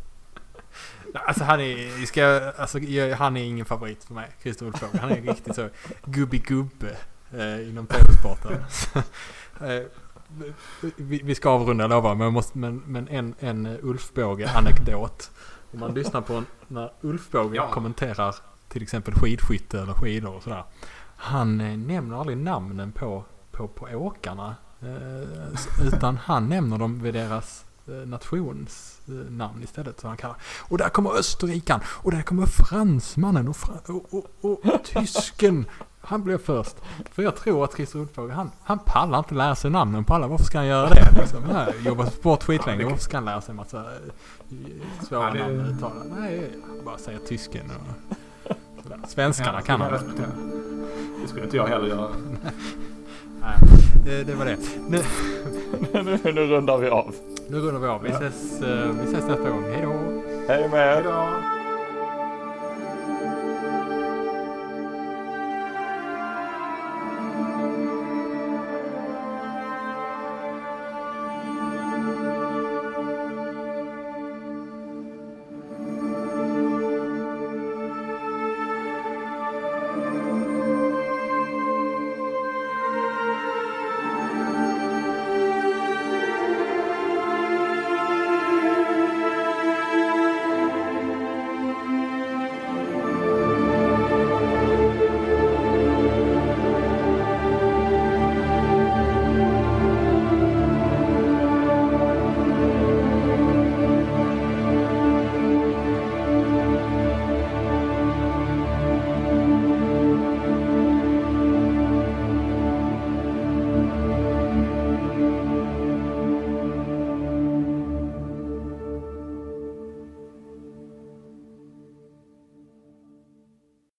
Alltså han är, ska, alltså, han är ingen favorit för mig, Christer Ulfbåge. Han är riktigt så gubbi-gubbe eh, inom tv-sporten. eh, vi, vi ska avrunda lovar men, måste, men, men en, en Ulfbåge-anekdot. Om man lyssnar på en, när Ulfbåge Ja. kommenterar till exempel skidskytte eller skidor och sådär. Han eh, nämner aldrig namnen på, på, på åkarna. Eh, utan han nämner dem vid deras eh, nationsnamn istället. Så han kallar och där kommer österrikan och där kommer fransmannen och, fra och, och, och, tysken. Han blev först. För jag tror att Christer Ulfbåge, han, han pallar inte lära sig namnen på alla. Varför ska han göra det? Liksom? Har jobbat sport skitlänge. Varför ska han lära sig en massa eh, svåra Ja, namn uttala? Nej, bara säga tysken och sådär. Svenskarna Ja, kan han. Det skulle inte jag heller göra. Nej, det, det var det. Nu, nu, nu rundar vi av. nu rundar vi av. Vi ses, eh, vi ses nästa gång. Hej då! Hej med er.